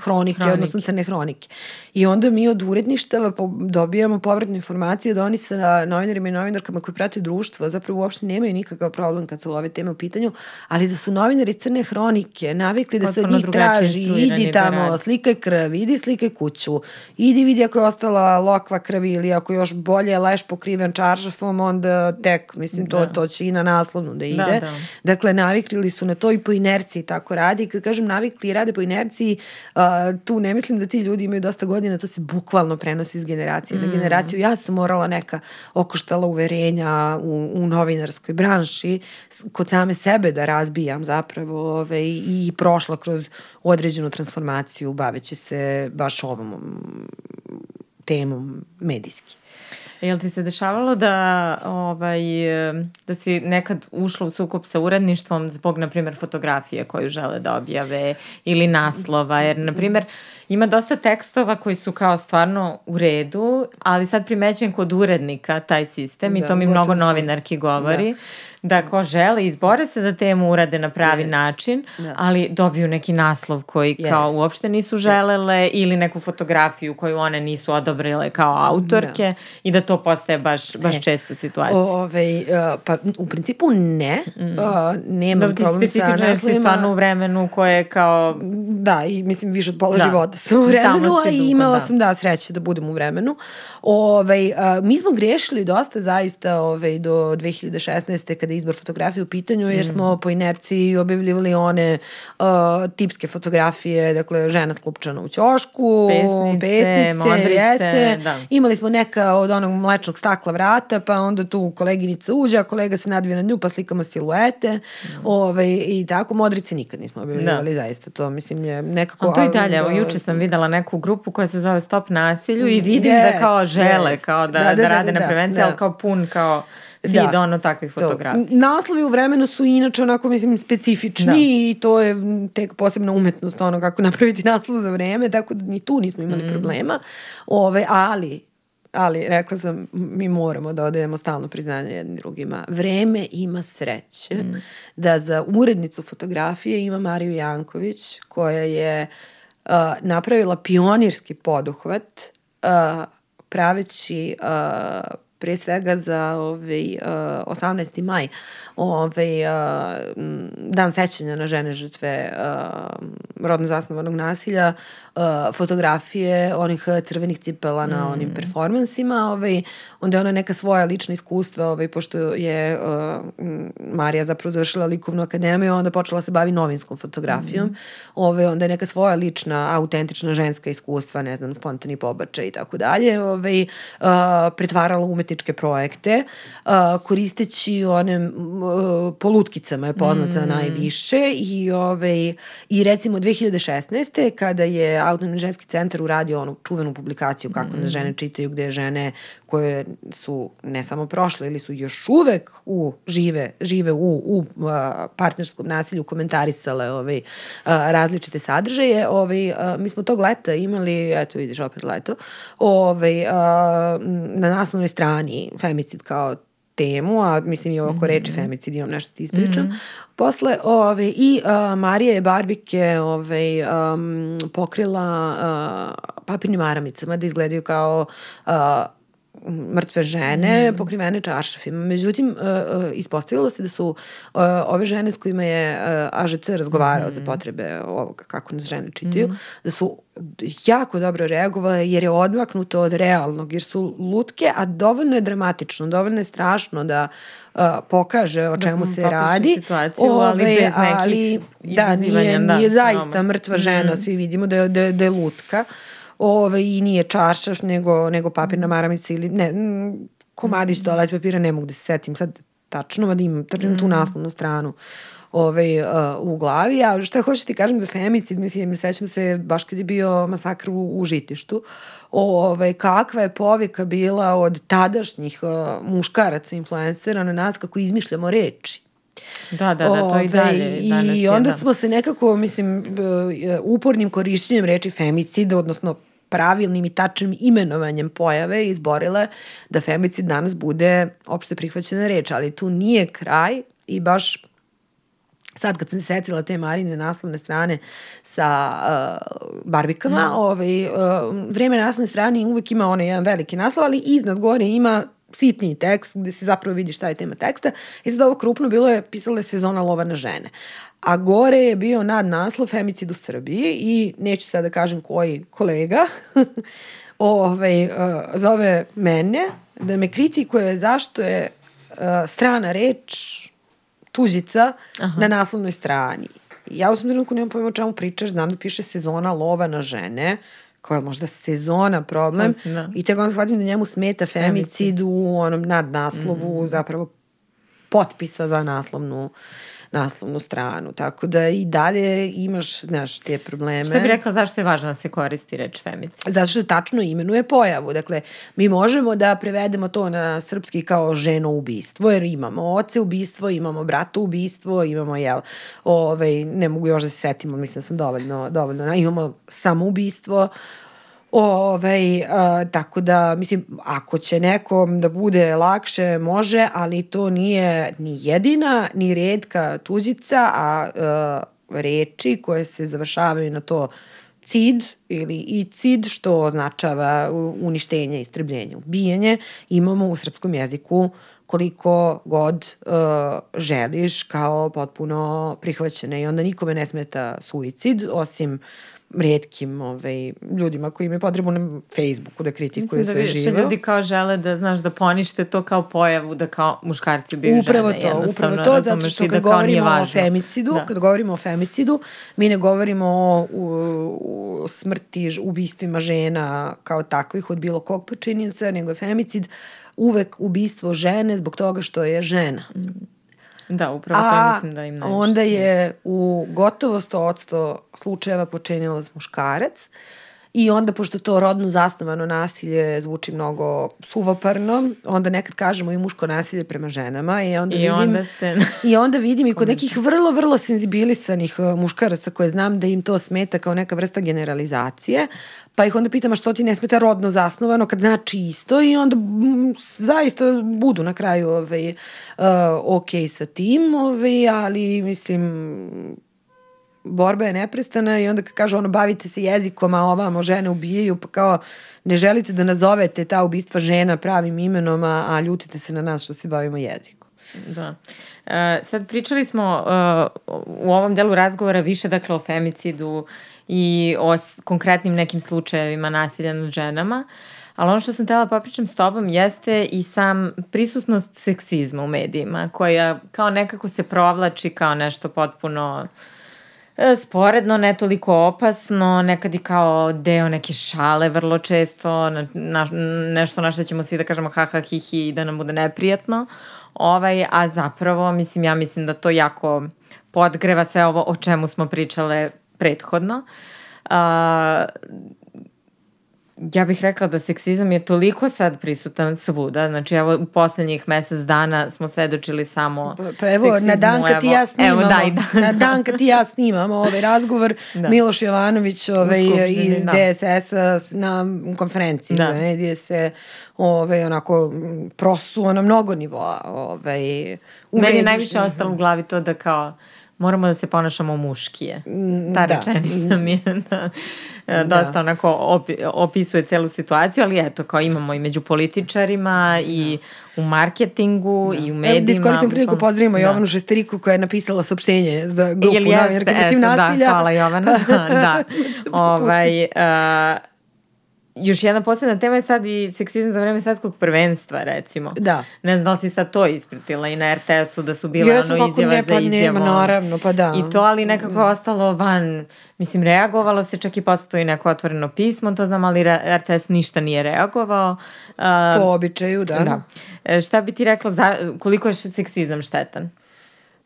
hronike, hronike, odnosno crne hronike. I onda mi od uredništava dobijamo povratne informacije da oni sa novinarima i novinarkama koji prate društvo zapravo uopšte nemaju nikakav problem kad su ove teme u pitanju, ali da su novinari crne hronike navikli da se od njih traži, idi da tamo, da slikaj krv, idi slikaj kuću, idi vidi ako je ostala lokva krvi ili ako još bolje leš pokriven čaršafom, onda tek mislim to, da. to će i na naslovnu da, da ide. Da, da. Dakle, navikli su na to i po inerciji tako radi. Kad kažem navikli i rade po inerciji, uh, tu ne mislim da ti ljudi imaju dosta godina, to se bukvalno prenosi iz generacije mm. na generaciju. Ja sam morala neka okoštala uverenja u, u novinarskoj branši kod same sebe da razbijam zapravo ove, ovaj, i prošla kroz određenu transformaciju baveći se baš ovom temom medijski. Jel ti se dešavalo da, ovaj, da si nekad ušla u sukup sa uredništvom zbog, na primjer, fotografije koju žele da objave ili naslova? Jer, na primjer, ima dosta tekstova koji su kao stvarno u redu, ali sad primećujem kod urednika taj sistem da, i to mi mnogo novinarki govori. Da da ko žele izbore se da temu urade na pravi yes. način, da. ali dobiju neki naslov koji yes. kao uopšte nisu želele yes. ili neku fotografiju koju one nisu odobrile kao autorke da. i da to postaje baš, baš e. česta situacija. Ove, uh, pa u principu ne, mm. uh, nemam da, problem sa naslovima. Da, si stvarno u vremenu koje je kao... Da, i mislim više od pola da. života sam u vremenu, a i imala da. sam da sreće da budem u vremenu. Ove, uh, mi smo grešili dosta zaista ove, do 2016. kada izbor fotografije u pitanju, jer smo mm. po inerciji objavljivali one uh, tipske fotografije, dakle, žena sklupčana u ćošku, pesnice, pesnice modrice, jeste. Da. Imali smo neka od onog mlečnog stakla vrata, pa onda tu koleginica uđa, kolega se nadvije na nju, pa slikamo siluete, mm. ovaj, i tako, modrice nikad nismo objavljivali, da. zaista, to mislim je nekako... A to i dalje, evo, juče sam videla neku grupu koja se zove Stop nasilju i vidim yes, da kao žele, yes. kao da, da, da, da, da rade da, na prevenciji, da. ali kao pun, kao feed da. ono takvih fotografija. Naslovi u vremenu su inače onako, mislim, specifični da. i to je tek posebna umetnost ono kako napraviti naslov za vreme, tako da ni tu nismo imali mm. problema. Ove, ali ali rekla sam, mi moramo da odajemo stalno priznanje jednim drugima. Vreme ima sreće mm. da za urednicu fotografije ima Mariju Janković, koja je uh, napravila pionirski poduhvat uh, praveći uh, pre svega za ovaj, uh, 18. maj, ovaj, uh, dan sećanja na žene žrtve uh, rodno zasnovanog nasilja, uh, fotografije onih crvenih cipela na mm. onim performansima, ovaj, onda je ona neka svoja lična iskustva, ovaj, pošto je uh, Marija zapravo završila likovnu akademiju, onda počela se bavi novinskom fotografijom, mm. ovaj, onda je neka svoja lična, autentična ženska iskustva, ne znam, spontani pobačaj i tako dalje, ovaj, uh, pretvarala umetničke projekte, koristeći one uh, po lutkicama je poznata mm. najviše i, ovaj, i recimo 2016. kada je Autonomni ženski centar uradio onu čuvenu publikaciju kako mm. nas žene čitaju, gde žene koje su ne samo prošle ili su još uvek u, žive, žive u, u partnerskom nasilju komentarisale ovaj, uh, različite sadržaje. Ovaj, uh, mi smo tog leta imali, eto vidiš opet leto, ovaj, uh, na naslovnoj strani femicid kao temu, a mislim i oko reči femicid imam nešto da ti ispričam. Mm -hmm. Posle, ove, i uh, Marija je Barbike ove, um, pokrila uh, papirnim aramicama da izgledaju kao uh, mrtve žene mm. pokrivene čaršafima. Međutim, uh, uh, ispostavilo se da su uh, ove žene s kojima je AŽC razgovarao mm. za potrebe ovoga kako nas žene čitaju, mm. da su jako dobro reagovale jer je odmaknuto od realnog, jer su lutke, a dovoljno je dramatično, dovoljno je strašno da uh, pokaže o da, čemu da, se radi. Situaciju, Ove, ali bez nekih ali, da, nije, da, nije zaista mrtva žena, mm. svi vidimo da je, da, da je lutka. Uh, ovaj, i nije čaršaf, nego, nego papirna maramica ili ne, komadić toalet papira, ne mogu da se setim sad tačno, da imam, držim mm. tu naslovnu stranu ovaj, uh, u glavi, a šta hoćeš ti kažem za femicid, mislim, sećam se baš kad je bio masakr u, u žitištu, ovaj, kakva je povika bila od tadašnjih uh, muškaraca, influencera na nas kako izmišljamo reči. Da, da, da, to i dalje. I onda da. smo se nekako, mislim, e, upornim korišćenjem reči femicid, odnosno pravilnim i tačnim imenovanjem pojave izborile da femicid danas bude opšte prihvaćena reč, ali tu nije kraj i baš sad kad sam se setila te Marine naslovne strane sa uh, barbikama, mm. ovaj, uh, vreme na naslovne strane uvek ima onaj jedan veliki naslov, ali iznad gore ima sitniji tekst gde se zapravo vidi šta je tema teksta i sad ovo krupno bilo je pisala je sezona lova na žene. A gore je bio nad naslov femicid u Srbiji i neću sad da kažem koji kolega ovaj, uh, zove mene da me kritikuje zašto je uh, strana reč tuđica Aha. na naslovnoj strani. Ja u tom trenutku nemam pojma o čemu pričaš, znam da piše sezona lova na žene, koja je možda sezona problem da. i tek onda shvatim da njemu smeta femicid u onom nadnaslovu mm. zapravo potpisa za naslovnu naslovnu stranu. Tako da i dalje imaš, znaš, te probleme. Šta bi rekla zašto je važno da se koristi reč femicid? Zato što tačno imenuje pojavu. Dakle, mi možemo da prevedemo to na srpski kao ženo ubistvo, jer imamo oce ubistvo, imamo brata ubistvo, imamo, jel, ovaj, ne mogu još da se setimo, mislim da sam dovoljno, dovoljno, imamo samoubistvo, Ove, a, tako da, mislim, ako će nekom da bude lakše, može, ali to nije ni jedina, ni redka tuđica, a, a reči koje se završavaju na to cid ili i cid, što označava uništenje, istrebljenje, ubijanje, imamo u srpskom jeziku koliko god uh, želiš kao potpuno prihvaćene i onda nikome ne smeta suicid, osim uh, redkim ovaj, ljudima koji imaju potrebu na Facebooku da kritikuju sve živo. Mislim da više ljudi kao žele da, znaš, da ponište to kao pojavu da kao muškarci ubiju upravo žene. To, upravo to, zato što kad da govorimo o femicidu, da. kad govorimo o femicidu, mi ne govorimo o, o, o smrti, ubistvima žena kao takvih od bilo kog počinjenica, nego je femicid uvek ubistvo žene zbog toga što je žena. Mm Da, upravo A, to mislim da im najviše. onda je u gotovo 100% slučajeva počinilac muškarac i onda pošto to rodno zasnovano nasilje zvuči mnogo suvoparno, onda nekad kažemo i muško nasilje prema ženama i onda I vidim onda ste... i onda vidim i kod nekih vrlo vrlo senzibilisanih uh, muškaraca koje znam da im to smeta kao neka vrsta generalizacije, pa ih onda pitam a što ti ne smeta rodno zasnovano kad znači isto? I onda m, zaista budu na kraju ovaj, uh, ok sa tim, ovaj, ali mislim borba je neprestana i onda kad kažu ono bavite se jezikom, a ovamo žene ubijaju, pa kao ne želite da nazovete ta ubistva žena pravim imenom, a, a ljutite se na nas što se bavimo jezikom. Da. E, sad pričali smo uh, u ovom delu razgovora više dakle o femicidu i o konkretnim nekim slučajevima nasilja nad ženama, ali ono što sam tela popričam s tobom jeste i sam prisutnost seksizma u medijima, koja kao nekako se provlači kao nešto potpuno e, sporedno, ne toliko opasno, nekad i kao deo neke šale vrlo često, na, nešto na što ćemo svi da kažemo ha ha hi hi da nam bude neprijatno, ovaj, a zapravo, mislim, ja mislim da to jako podgreva sve ovo o čemu smo pričale prethodno. A, ja bih rekla da seksizam je toliko sad prisutan svuda, znači evo u poslednjih mesec dana smo svedočili samo pa, pa evo, seksizmu, na dan kad ti ja snimamo, evo, daj, da, na dan kad ti ja snimamo ovaj razgovor, da. Miloš Jovanović ovaj, iz da. DSS-a na konferenciji da. medije se ovaj, onako prosuo na mnogo nivoa. Ovaj, Meni je najviše ostalo u glavi to da kao moramo da se ponašamo muškije. Mm, Ta da. rečenica mi je da, da. dosta da. onako opi, opisuje celu situaciju, ali eto, kao imamo i među političarima i da. u marketingu da. i u medijima. Evo, iskoristim priliku, pozdravimo da. Jovanu Šesteriku koja je napisala saopštenje za grupu novinarke protiv nasilja. Da, hvala Jovana. da. ovaj, uh, još jedna posebna tema je sad i seksizam za vreme svetskog prvenstva, recimo. Da. Ne znam da li si sad to ispratila i na RTS-u da su bile Jesu, ono izjava ne, pa za izjavom. Nema, naravno, pa da. I to, ali nekako je ostalo van, mislim, reagovalo se, čak i postoji neko otvoreno pismo, to znam, ali RTS ništa nije reagovao. Uh, po običaju, da. Da. E, šta bi ti rekla, za, koliko je seksizam štetan?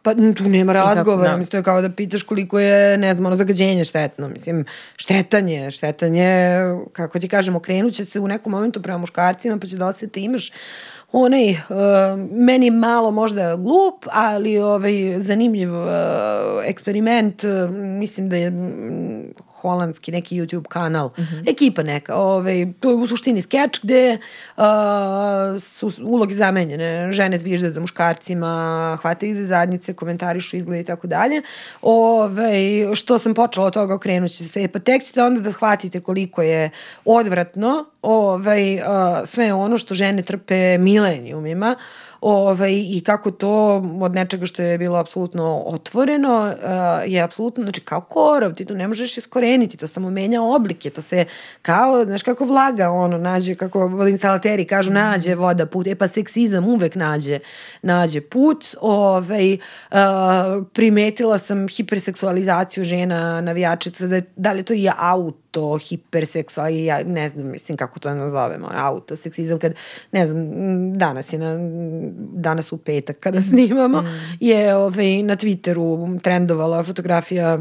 Pa tu nema razgovora, da. mislim, to je kao da pitaš koliko je, ne znam, ono zagađenje štetno, mislim, štetanje, štetanje, kako ti kažem, okrenut će se u nekom momentu prema muškarcima, pa će da osjeti imaš onaj, uh, meni malo možda glup, ali ovaj, zanimljiv uh, eksperiment, uh, mislim da je holandski neki YouTube kanal, mm -hmm. ekipa neka, ovaj, to je u suštini skeč gde uh, su ulogi zamenjene, žene zvižde za muškarcima, hvate ih za zadnjice, komentarišu izgled i tako dalje. Ovaj, što sam počela od toga okrenut ću se, pa tek ćete onda da shvatite koliko je odvratno ovaj, uh, sve ono što žene trpe milenijumima, uh, ovaj, i kako to od nečega što je bilo apsolutno otvoreno uh, je apsolutno, znači kao korov, ti to ne možeš iskoreniti, to samo menja oblike, to se kao, znaš kako vlaga ono nađe, kako vodoinstalateri kažu nađe voda put, e pa seksizam uvek nađe, nađe put, ovaj, uh, primetila sam hiperseksualizaciju žena navijačica, da, da li to je aut auto, hiperseksual, ja ne znam, mislim kako to nazovemo, autoseksizam, kad, ne znam, danas je na, danas u petak kada snimamo, mm. je ovaj, na Twitteru trendovala fotografija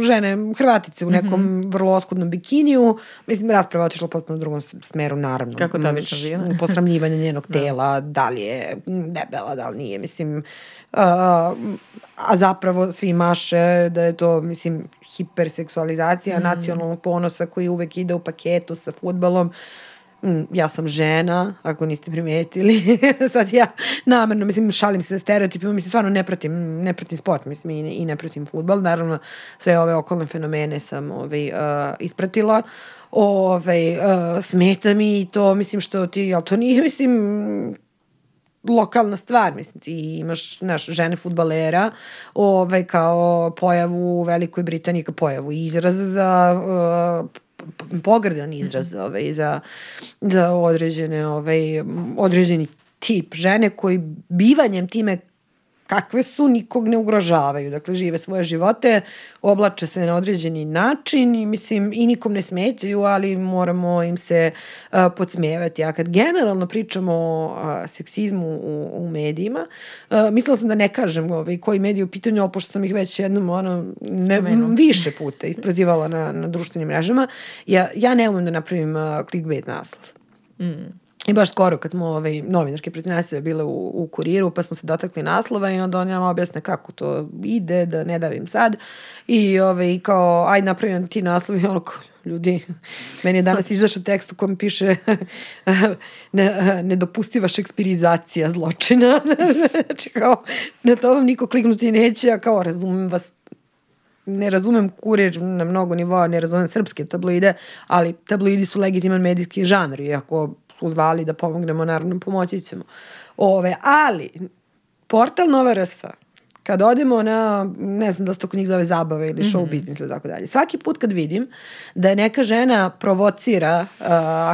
žene, Hrvatice u nekom mm -hmm. vrlo oskudnom bikiniju, mislim, rasprava otišla potpuno u drugom smeru, naravno. Kako to obično bilo? Posramljivanje njenog da. tela, da li je debela, da li nije, mislim, uh, a zapravo svi maše da je to, mislim, hiperseksualizacija mm. nacionalnog ponosa koji uvek ide u paketu sa futbalom. Mm, ja sam žena, ako niste primetili. Sad ja namerno, mislim, šalim se sa stereotipima, mislim, stvarno ne pratim, ne pratim sport, mislim, i ne, i ne pratim futbol. Naravno, sve ove okolne fenomene sam ovaj, uh, ispratila. Ovaj, uh, smeta mi i to, mislim, što ti, ali to nije, mislim, lokalna stvar, mislim, ti imaš, naš, žene futbalera, ovaj, kao pojavu u Velikoj Britaniji, kao pojavu izraz za uh, pogrdan izraz mhm. ovaj, za, za određene, ovaj, određeni tip žene koji bivanjem time kakve su, nikog ne ugrožavaju. Dakle, žive svoje živote, oblače se na određeni način i mislim i nikom ne smetaju, ali moramo im se uh, podsmevati. A kad generalno pričamo o uh, seksizmu u, u medijima, uh, mislila sam da ne kažem ovaj, koji mediji u pitanju, ali pošto sam ih već jednom ono, ne, više puta isprozivala na, na društvenim mrežama, ja, ja ne umem da napravim uh, clickbait naslov. Mm. I baš skoro kad smo ovaj, novinarke protiv nasilja bile u, u kuriru, pa smo se dotakli naslova i onda on nam objasne kako to ide, da ne davim sad. I ovaj, kao, aj napravim ti naslov i ono ljudi, meni je danas izašao tekst u kojem piše ne, nedopustiva šekspirizacija zločina. znači kao, na to vam niko kliknuti neće, a kao razumem vas ne razumem kurir na mnogo nivoa, ne razumem srpske tabloide, ali tabloidi su legitiman medijski žanr i ako su zvali da pomognemo, naravno pomoći ćemo. Ove, ali, portal Nova RS, kad odemo na, ne znam da se to kod njih zove zabave ili show mm -hmm. business ili tako dalje, svaki put kad vidim da je neka žena provocira uh,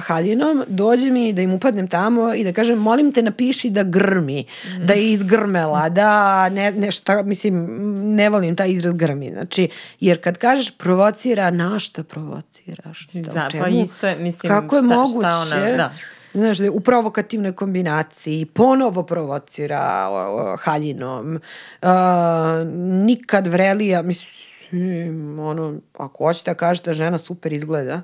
haljinom, dođe mi da im upadnem tamo i da kažem, molim te napiši da grmi, mm -hmm. da je izgrmela, da ne, nešto, mislim, ne volim taj izraz grmi. Znači, jer kad kažeš provocira, na šta provociraš? Da pa isto je, mislim, Kako je šta, moguće? Šta ona, da znaš, da u provokativnoj kombinaciji, ponovo provocira haljinom, uh, nikad vrelija, mislim, ono, ako hoćete da kažete da žena super izgleda,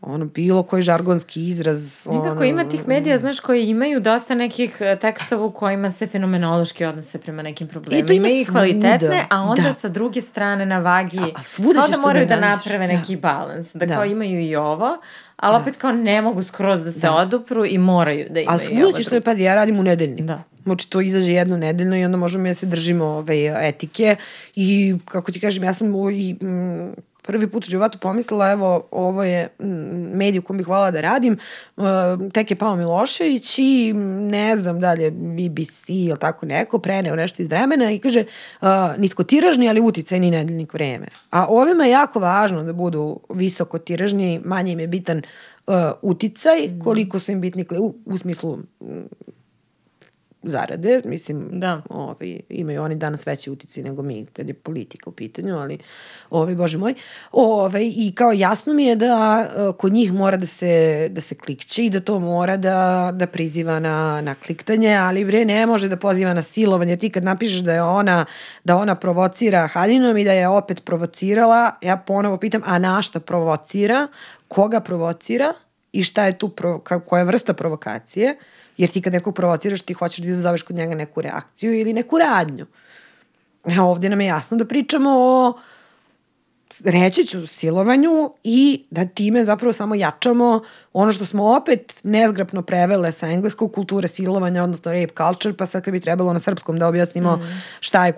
ono, bilo koji žargonski izraz. Nekako ono, ima tih medija, znaš, koji imaju dosta nekih e, tekstova u kojima se fenomenološki odnose prema nekim problemima. I to ima, ima kvalitetne, a onda da. sa druge strane na vagi, a, a svuda onda moraju da, da naprave da. neki balans. Da, da kao imaju i ovo, ali da. opet kao ne mogu skroz da se da. odupru i moraju da imaju ali svuda ćeš to, pazi, ja radim u nedeljnik. Da. Znači to izađe jedno nedeljno i onda možemo da se držimo ove etike i kako ti kažem, ja sam i, mm, prvi put u životu pomislila, evo, ovo je medij u kom bih hvala da radim, uh, tek je Pao Milošević i ne znam da li je BBC ili tako neko, preneo nešto iz vremena i kaže uh, niskotiražni, ali uticajni nedeljnik vreme. A ovima je jako važno da budu visokotiražni, manje im je bitan uh, uticaj, koliko su im bitni u, u smislu zarade, mislim, da. ovaj, imaju oni danas veći utici nego mi, kad je politika u pitanju, ali, ovaj, bože moj, ovaj, i kao jasno mi je da uh, kod njih mora da se, da se klikće i da to mora da, da priziva na, na kliktanje, ali bre, ne može da poziva na silovanje, ti kad napišeš da je ona, da ona provocira haljinom i da je opet provocirala, ja ponovo pitam, a na šta provocira, koga provocira? I šta je tu, koja je vrsta provokacije, Jer ti kad nekog provociraš, ti hoćeš da izazoveš kod njega neku reakciju ili neku radnju. A ovdje nam je jasno da pričamo o reći ću silovanju i da time zapravo samo jačamo ono što smo opet nezgrapno prevele sa engleskog kulture silovanja, odnosno rape culture, pa sad kad bi trebalo na srpskom da objasnimo mm. šta, je,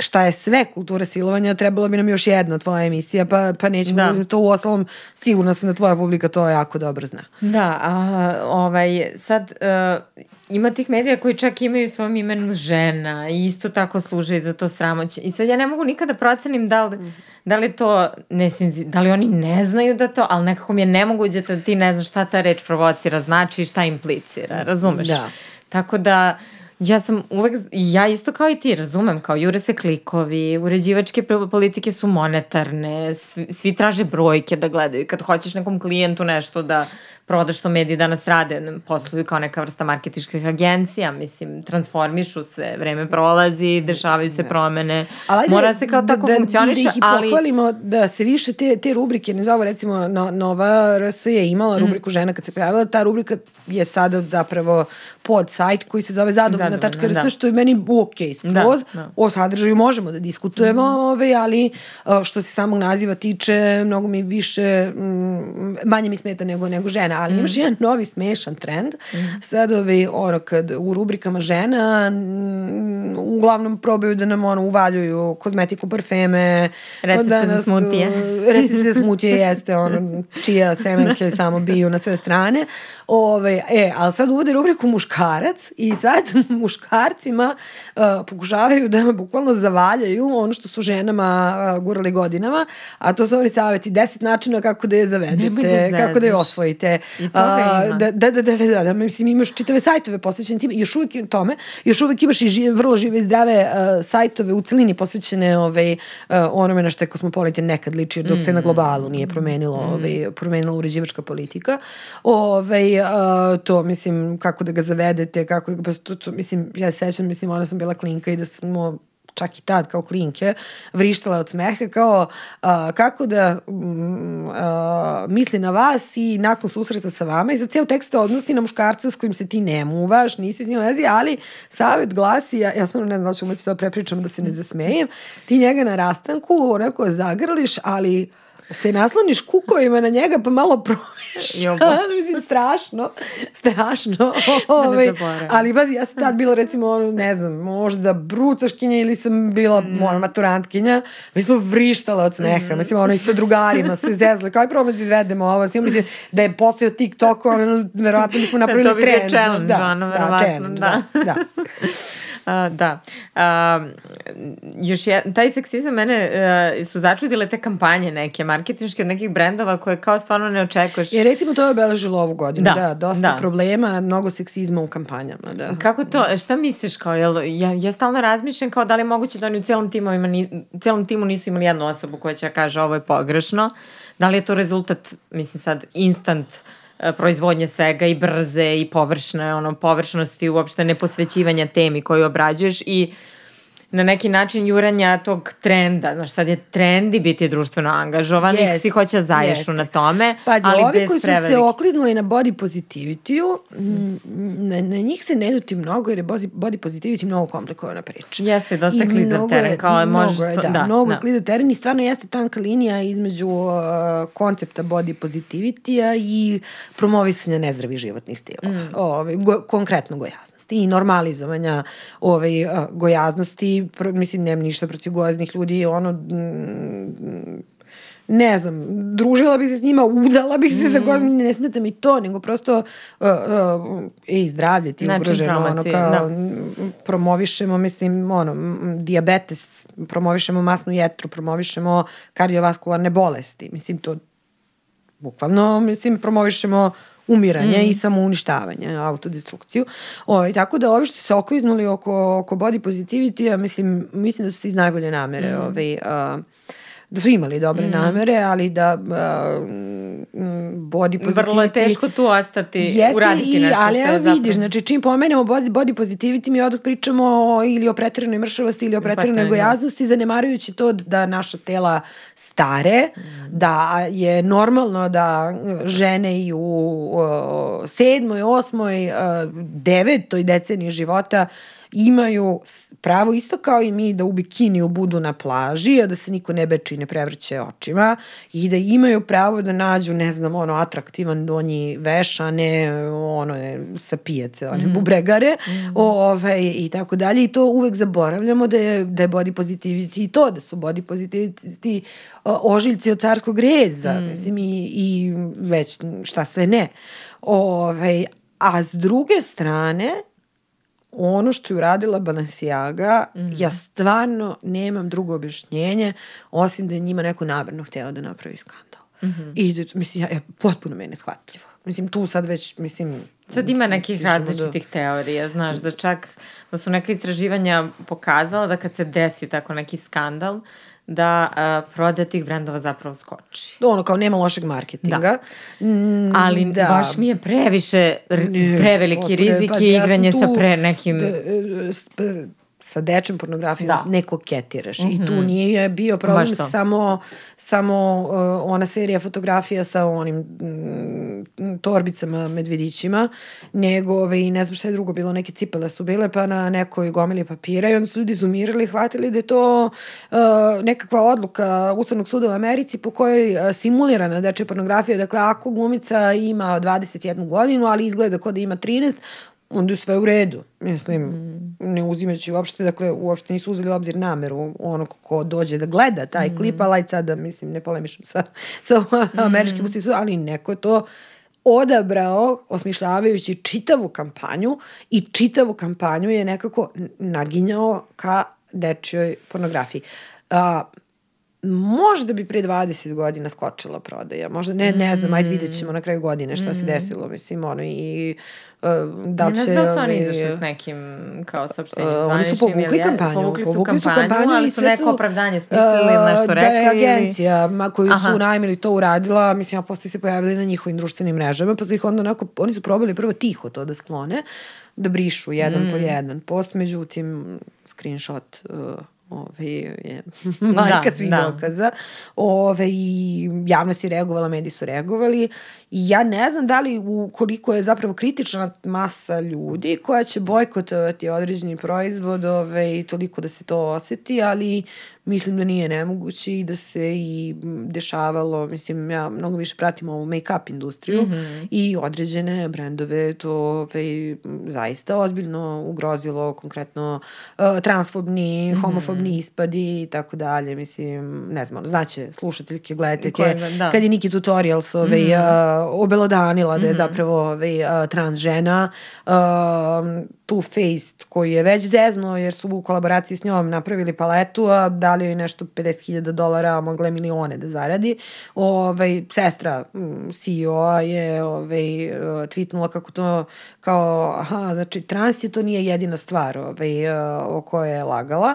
šta je sve kultura silovanja, trebala bi nam još jedna tvoja emisija, pa, pa nećemo da. da to u ostalom, sigurno sam da tvoja publika to jako dobro zna. Da, a, ovaj, sad uh, ima tih medija koji čak imaju svom imenu žena i isto tako služe za to sramoće. I sad ja ne mogu nikada procenim da li, mm da li to ne da li oni ne znaju da to, ali nekako mi je nemoguće da ti ne znaš šta ta reč provocira, znači šta implicira, razumeš? Da. Tako da Ja sam uvek, ja isto kao i ti, razumem, kao jure se klikovi, uređivačke politike su monetarne, svi, svi traže brojke da gledaju. Kad hoćeš nekom klijentu nešto da prodaš što mediji danas rade, posluju kao neka vrsta marketičkih agencija, mislim, transformišu se, vreme prolazi, dešavaju se promene, ali mora se kao da, tako da, funkcioniše, da ih ali... pohvalimo da se više te, te rubrike, ne zovu recimo no, Nova RS je imala mm. rubriku mm. žena kad se pojavila, ta rubrika je sada zapravo pod sajt koji se zove zadovoljna.rs, da. što je meni ok, skroz. Da, da. O sadržaju možemo da diskutujemo, mm. ove, ali što se samog naziva tiče, mnogo mi više, manje mi smeta nego, nego žena, ali mm. imaš jedan novi smešan trend. Mm. Sad ove, ono, kad u rubrikama žena uglavnom probaju da nam ono, uvaljuju kozmetiku, parfeme. Recepte danas, za smutije. Recepte za smutije jeste ono, čija semenke samo biju na sve strane. Ove, e, ali sad uvode rubriku muškarac i sad muškarcima uh, pokušavaju da bukvalno zavaljaju ono što su ženama uh, gurali godinama, a to su oni savjeti, deset načina kako da je zavedete, da kako da je osvojite. I toga ima. Da, da, da, da, da, da, mislim, imaš čitave sajtove posvećene time, još uvek tome, još uvek imaš i žive, vrlo žive i zdrave uh, sajtove u celini posvećene ovaj, uh, onome na što je kosmopolitan nekad liči, dok mm. se na globalu nije promenilo, mm. ovaj, promenila uređivačka politika. Ovaj, uh, to, mislim, kako da ga zavedete, kako da, to, to, mislim, ja se sećam, mislim, ona sam bila klinka i da smo čak i tad kao klinke, vrištala od smeha kao uh, kako da uh, misli na vas i nakon susreta sa vama i za ceo tekst odnosi na muškarca s kojim se ti ne muvaš, nisi s njim vezi, ali savet glasi, ja, ja stvarno ne znam da ću to prepričam da se ne zasmejem, ti njega na rastanku onako zagrliš, ali se nasloniš kukovima na njega pa malo promešaš. Mislim, strašno. Strašno. Da ovaj, ali bazi, ja sam tad bila recimo, ono, ne znam, možda brutoškinja ili sam bila mm. ono, maturantkinja. Mi smo vrištala od smeha. Mm. Mislim, ono, i sa drugarima se zezle. Kao je problem da izvedemo ovo? Mislim, mislim da je posle TikTok, ono, verovatno mi smo napravili trend. To bi bio challenge, da, ono, da, verovatno. Da, challenge, da. da. da. Uh, da. Uh, još je, taj seksizam mene uh, su začudile te kampanje neke marketinške od nekih brendova koje kao stvarno ne očekuješ. I recimo to je obeležilo ovu godinu, da, da dosta da. problema, mnogo seksizma u kampanjama, da. Kako to, šta misliš kao, jel, ja, ja stalno razmišljam kao da li je moguće da oni u celom, timovima, ni, u celom timu nisu imali jednu osobu koja će da kaže ovo je pogrešno, da li je to rezultat, mislim sad, instant uh, E, proizvodnje svega i brze i površne, ono, površnosti, uopšte neposvećivanja temi koju obrađuješ i na neki način juranja tog trenda. Znaš, sad je trendi biti društveno angažovan yes. i svi hoće da zaješu yes. na tome, Pazi, ali ovi bez koji su se okliznuli na body positivity-u, na, na njih se ne ljuti mnogo jer je body positivity mnogo komplikovana priča. Jeste, dosta klizav teren. Kao je, mnogo je, da, da, mnogo da. klizav teren i stvarno jeste tanka linija između uh, koncepta body positivity-a i promovisanja nezdravih životnih stilova. Mm. Ove, go, konkretno gojaznosti i normalizovanja ove, uh, gojaznosti mislim, nemam ništa protiv gojaznih ljudi, ono, ne znam, družila bih se s njima, udala bih se mm. za gozmi, ne smeta mi to, nego prosto uh, uh, ej, zdravlje ti znači, ugroženo, ono kao da. promovišemo, mislim, ono, diabetes, promovišemo masnu jetru, promovišemo kardiovaskularne bolesti, mislim, to bukvalno, mislim, promovišemo umiranje mm. i samouništavanje, autodestrukciju. Ovaj, tako da ovi što se okliznuli oko, oko body positivity, ja mislim, mislim da su se iz najbolje namere mm. ovaj, uh, da su imali dobre mm. namere, ali da uh, body positivity... Vrlo je teško tu ostati, jeste uraditi i, nešto ali evo vidiš, znači čim pomenemo body, positivity mi odog pričamo o, ili o pretrednoj mršavosti ili o pretrednoj gojaznosti, zanemarujući to da naša tela stare, mm. da je normalno da žene i u uh, sedmoj, osmoj, uh, devetoj deceniji života imaju pravo isto kao i mi da u bikiniju budu na plaži, a da se niko ne beči i ne prevrće očima i da imaju pravo da nađu, ne znam, ono, atraktivan donji veš, a ne ono, sa pijace, one mm. bubregare, mm. ovaj, i tako dalje. I to uvek zaboravljamo da je, da je body positivity i to, da su body positivity ožiljci od carskog reza, mm. mislim, i, i već šta sve ne. Ovaj, a s druge strane, ono što je uradila Balenciaga, mm -hmm. ja stvarno nemam drugo objašnjenje, osim da je njima neko namerno hteo da napravi skandal. Mm -hmm. I mislim, ja, je potpuno mene shvatljivo. Mislim, tu sad već, mislim... Sad ima nekih do- različitih teorija, znaš, da čak da su neka istraživanja pokazala da kad se desi tako neki skandal, da uh, prodaja tih brendova zapravo skoči. Ono, kao nema lošeg marketinga. Mm, Ali da. baš mi je previše, Ne, preveliki rizik i ja igranje sa tu pre nekim... da, e, s- p- sa dečem pornografijom Da. Mhm. ne koketiraš. I tu nije bio problem samo, samo uh, ona serija fotografija sa onim mm, torbicama, medvedićima, nego ove, i ne znam šta je drugo bilo, neke cipele su bile pa na nekoj gomili papira i onda su ljudi zoomirali i shvatili da je to uh, nekakva odluka Ustavnog suda u Americi po kojoj uh, simulirana dečja pornografija, dakle ako glumica ima 21 godinu, ali izgleda kao da ima 13, onda je sve u redu. Mislim, ne uzimajući uopšte, dakle, uopšte nisu uzeli u obzir nameru ono ko dođe da gleda taj klip, ali sada, mislim, ne polemišem sa, sa američkim mm. ali neko je to odabrao osmišljavajući čitavu kampanju i čitavu kampanju je nekako naginjao ka dečjoj pornografiji. A, možda bi pre 20 godina skočila prodaja. Možda, ne, ne znam, ajde vidjet ćemo na kraju godine šta se desilo, mislim, ono, i da li Ne će... znam da su oni izašli s nekim kao saopštenjem Uh, oni su povukli ili kampanju. Povukli su kampanju, ali i su sve neko opravdanje smislili ili uh, nešto rekli. Da je agencija ma, koju Aha. su najmili to uradila, mislim, a posle se pojavili na njihovim društvenim mrežama, pa su ih onda onako, oni su probali prvo tiho to da sklone, da brišu jedan Mm. po jedan post, međutim, screenshot uh, ovaj, je majka Da, svih da. dokaza. Ove, I javnost je reagovala, mediji su reagovali. I ja ne znam da li u, koliko je zapravo kritična masa ljudi koja će bojkotovati određeni proizvod ove, i toliko da se to oseti, ali mislim da nije nemoguće i da se i dešavalo, mislim, ja mnogo više pratim ovu make-up industriju mm -hmm. i određene brendove to ove, m, zaista ozbiljno ugrozilo, konkretno uh, transfobni, homofobni ispadi i tako dalje, mislim, ne znam, ono, znaće slušateljke, gledateljke, da. kad je Niki Tutorials ove, mm -hmm. uh, obelodanila da je zapravo ove, uh, trans žena, uh, Too Faced koji je već zezno jer su u kolaboraciji s njom napravili paletu, a dali joj nešto 50.000 dolara, a mogla je milione da zaradi. Ovaj, sestra mm, CEO-a je ovaj, tweetnula kako to kao, aha, znači trans je to nije jedina stvar ovaj, uh, o kojoj je lagala.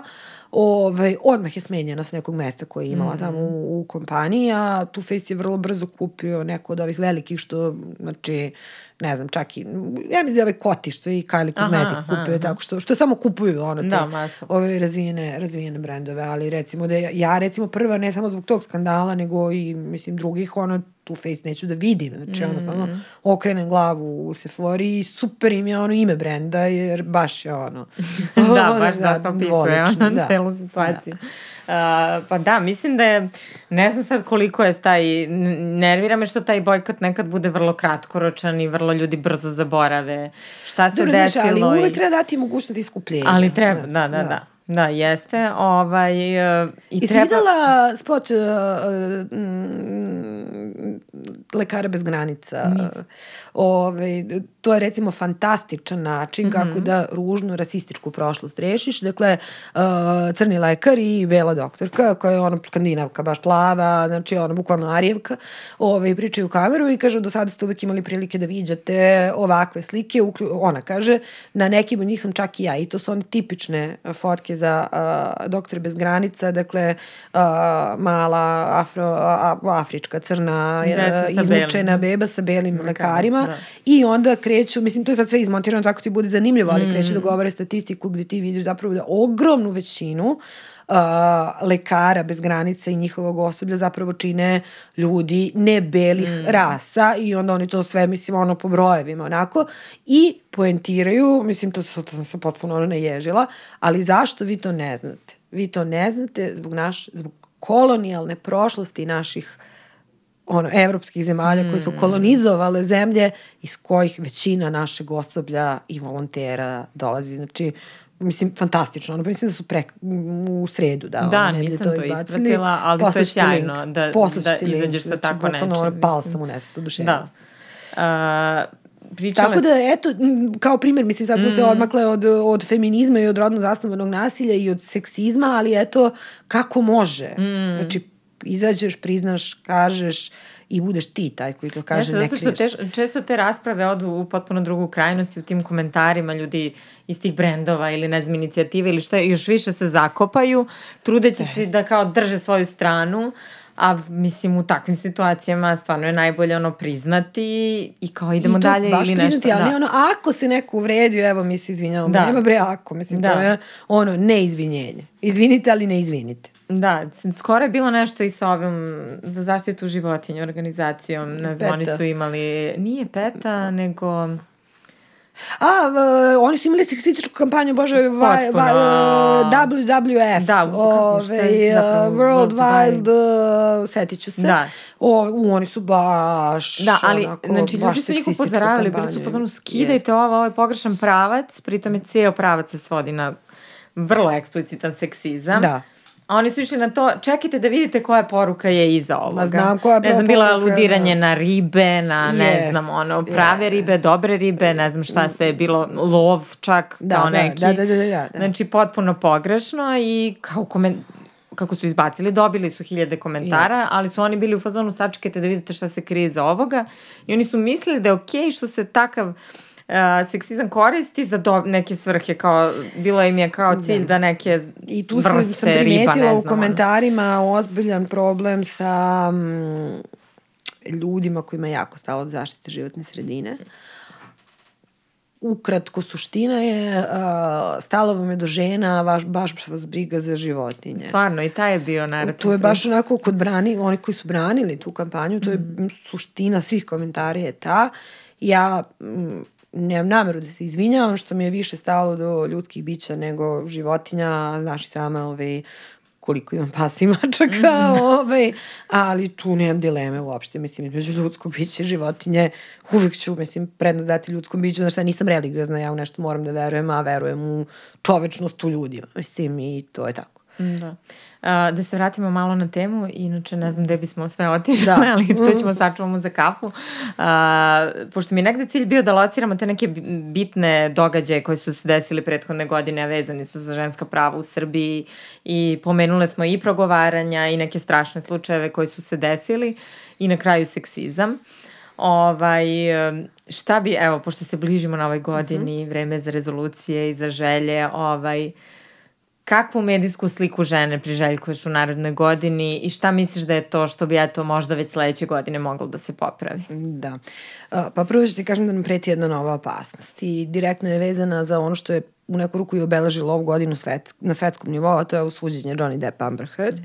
Ovaj, odmah je smenjena s nekog mesta koje je imala mm. tamo u, u kompaniji, a Too Faced je vrlo brzo kupio neko od ovih velikih što, znači, ne znam, čak i, ja mislim da je ovaj Koti što je i Kylie Cosmetic aha, kupio, aha. tako što, što samo kupuju ono te, Da, ove razvijene, razvijene brendove, ali recimo da ja, ja recimo prva ne samo zbog tog skandala, nego i mislim drugih, ono Too Faced neću da vidim, znači mm. jednostavno okrenem glavu u Sephori i super im je ono ime brenda, jer baš je ono. da, baš dosta opisuje dvolično, ono, celu situaciju. Da. Uh, pa da, mislim da je, ne znam sad koliko je taj, nervira me što taj bojkot nekad bude vrlo kratkoročan i vrlo ljudi brzo zaborave šta se Dobro, desilo. ali uvek treba dati mogućnost iskupljenja. Ali treba, da, da, da. Da, jeste. Ovaj, uh, i Jesi treba... videla spot uh, uh, mm, Lekara bez granica? Ove, to je recimo fantastičan način kako Mhm. da ružnu rasističku prošlost rešiš. Dakle, uh, crni lekar i bela doktorka, koja je ona skandinavka, baš plava, znači ona bukvalno Arijevka, ove, pričaju u kameru i kažu do sada ste uvek imali prilike da viđate ovakve slike. Uklju, ona kaže, na nekim od njih sam čak i ja i to su one tipične fotke za uh, doktore bez granica, dakle uh, mala afro, a, afrička crna uh, izmučena belim. beba sa belim Lekarima, lekarima da. i onda kreću, mislim to je sad sve izmontirano tako ti bude zanimljivo, ali kreću da govore statistiku gde ti vidiš zapravo da ogromnu većinu uh, lekara bez granica i njihovog osoblja zapravo čine ljudi nebelih mm. rasa i onda oni to sve, mislim, ono po brojevima onako i poentiraju, mislim, to, to, sam se potpuno ono naježila, ali zašto vi to ne znate? Vi to ne znate zbog, naš, zbog kolonijalne prošlosti naših ono, evropskih zemalja mm. koje su kolonizovale zemlje iz kojih većina našeg osoblja i volontera dolazi. Znači, mislim, fantastično. Ono, mislim da su pre, u sredu da, Da, ono, nisam to izbacili. ispratila, ali to je sjajno link. da- da link. izađeš sa Znači, tako nečim, ono, Pal mislim. sam u nesvetu oduševljenost. Da. Uh, pričala Tako da, eto, kao primjer, mislim, sad smo mm. se odmakle od, od feminizma i od rodno zasnovanog nasilja i od seksizma, ali eto, kako može? Mm. Znači, izađeš, priznaš, kažeš i budeš ti taj koji to kaže, Jeste, ne zato što kriješ. teš, često te rasprave odu u potpuno drugu krajnost i u tim komentarima ljudi iz tih brendova ili ne znam inicijative ili šta, još više se zakopaju, trudeći se da kao drže svoju stranu, a mislim u takvim situacijama stvarno je najbolje ono priznati i kao idemo I to dalje baš ili priznati, nešto. ali da. ono, ako se neko uvredio, evo mi se izvinjavamo, Da. nema bre ako, mislim, Da. to je ono, neizvinjenje. Izvinite, ali ne izvinite. Da, skoro je bilo nešto i sa ovim za zaštitu životinja organizacijom, ne znam, oni su imali, nije PETA, nego... A, v, oni su imali seksističku kampanju, bože, Potpuno. vaj, WWF, Da, ove, zapravo uh, World World Wild, uh, setit ću se. Da. O, u, oni su baš, Da, ali onako, znači, ljudi su njih upozoravali, bili su fazonu skidajte ovo, ovo je pogrešan pravac, pritom je ceo pravac se svodi na vrlo eksplicitan seksizam. Da. A oni su išli na to, čekajte da vidite koja poruka je iza ovoga. znam koja je Ne znam, bila aludiranje da. na ribe, na ne Jest, znam, ono, prave je. ribe, dobre ribe, ne znam šta sve je bilo, lov čak, Da, kao da, neki. da, da, da, da, da. Znači, potpuno pogrešno i kao komen, kako su izbacili, dobili su hiljade komentara, ali su oni bili u fazonu sačekajte da vidite šta se krije iza ovoga i oni su mislili da je okej što se takav uh, seksizam koristi za do, neke svrhe, kao, bilo im je kao cilj da, neke I tu vrste sam, riba, ne u komentarima ozbiljan problem sa mm, ljudima kojima je jako stalo od zaštite životne sredine. Ukratko, suština je, uh, stalo vam je do žena, vaš, baš vas briga za životinje. Stvarno, i taj je bio narativ. To je baš onako kod brani, oni koji su branili tu kampanju, to je mm. suština svih komentara je ta. Ja mm, nemam nameru da se izvinjavam što mi je više stalo do ljudskih bića nego životinja, znaš i sama ovaj, koliko imam pasa i mačaka, ovaj, ali tu nemam dileme uopšte, mislim, između ljudskog bića i životinje, uvek ću, mislim, prednost dati ljudskom biću, znaš šta, nisam religiozna, ja u nešto moram da verujem, a verujem u čovečnost u ljudima, mislim, i to je tako. Da. A, da se vratimo malo na temu, inače ne znam gde bismo sve otišli, Da. ali to ćemo sačuvamo za kafu. A, pošto mi je negde cilj bio da lociramo te neke bi- bitne događaje koji su se desili prethodne godine, a vezani su za ženska prava u Srbiji i pomenule smo i progovaranja i neke strašne slučajeve koji su se desili i na kraju seksizam. Ovaj, šta bi, evo, pošto se bližimo na ovoj godini, vreme za rezolucije i za želje, ovaj, kakvu medijsku sliku žene priželjkuješ u narednoj godini i šta misliš da je to što bi eto možda već sledeće godine moglo da se popravi? Da. Pa prvo ću ti kažem da nam preti jedna nova opasnost i direktno je vezana za ono što je u neku ruku i obeležilo ovu godinu svet, na svetskom nivou, a to je usuđenje Johnny Depp Amber Heard.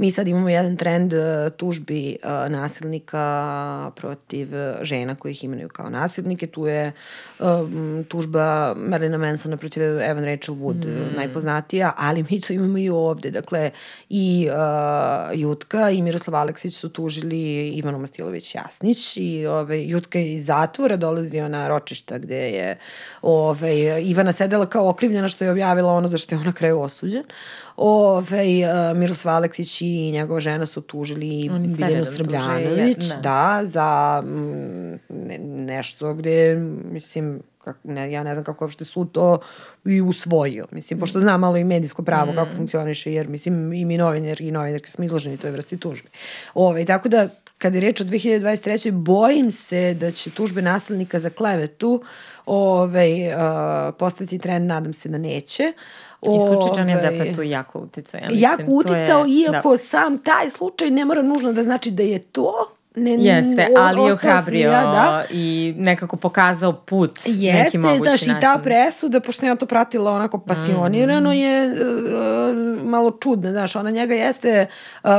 Mi sad imamo jedan trend uh, tužbi uh, nasilnika protiv žena koji ih imenuju kao nasilnike. Tu je um, tužba Marilina Mansona protiv Evan Rachel Wood mm. najpoznatija, ali mi to imamo i ovde. Dakle, i uh, Jutka i Miroslav Aleksić su tužili Ivanu Mastilović Jasnić i ove, Jutka je iz zatvora dolazio na ročišta gde je ove, Ivana sedela kao okrivljena što je objavila ono za što je ona na kraju osuđen. Ove, uh, Miroslav Aleksić i njegova žena su tužili Biljanu tuže, Srbljanović, da. da, za mm, ne, nešto gde, mislim, kako, ne, ja ne znam kako uopšte sud to i usvojio. Mislim, pošto znam malo i medijsko pravo Mm. kako funkcioniše, jer mislim i mi novinar i novinarke smo izloženi toj vrsti tužbe. Ove, tako da, kada je reč o 2023. bojim se da će tužbe nasilnika za klevetu ove, uh, postati trend, nadam se da neće. I slučaj Johnny Ovaj, Deppa je tu jako uticao. Ja mislim, jako uticao, je, iako sam taj slučaj ne mora nužno da znači da je to. Ne, Jeste, ali je ohrabrio ja, da. i nekako pokazao put neki Jeste, mogući znaš, i ta nasilnici. presuda, pošto sam ja to pratila onako pasionirano, Mm. je uh, malo čudna, znaš, ona njega jeste uh,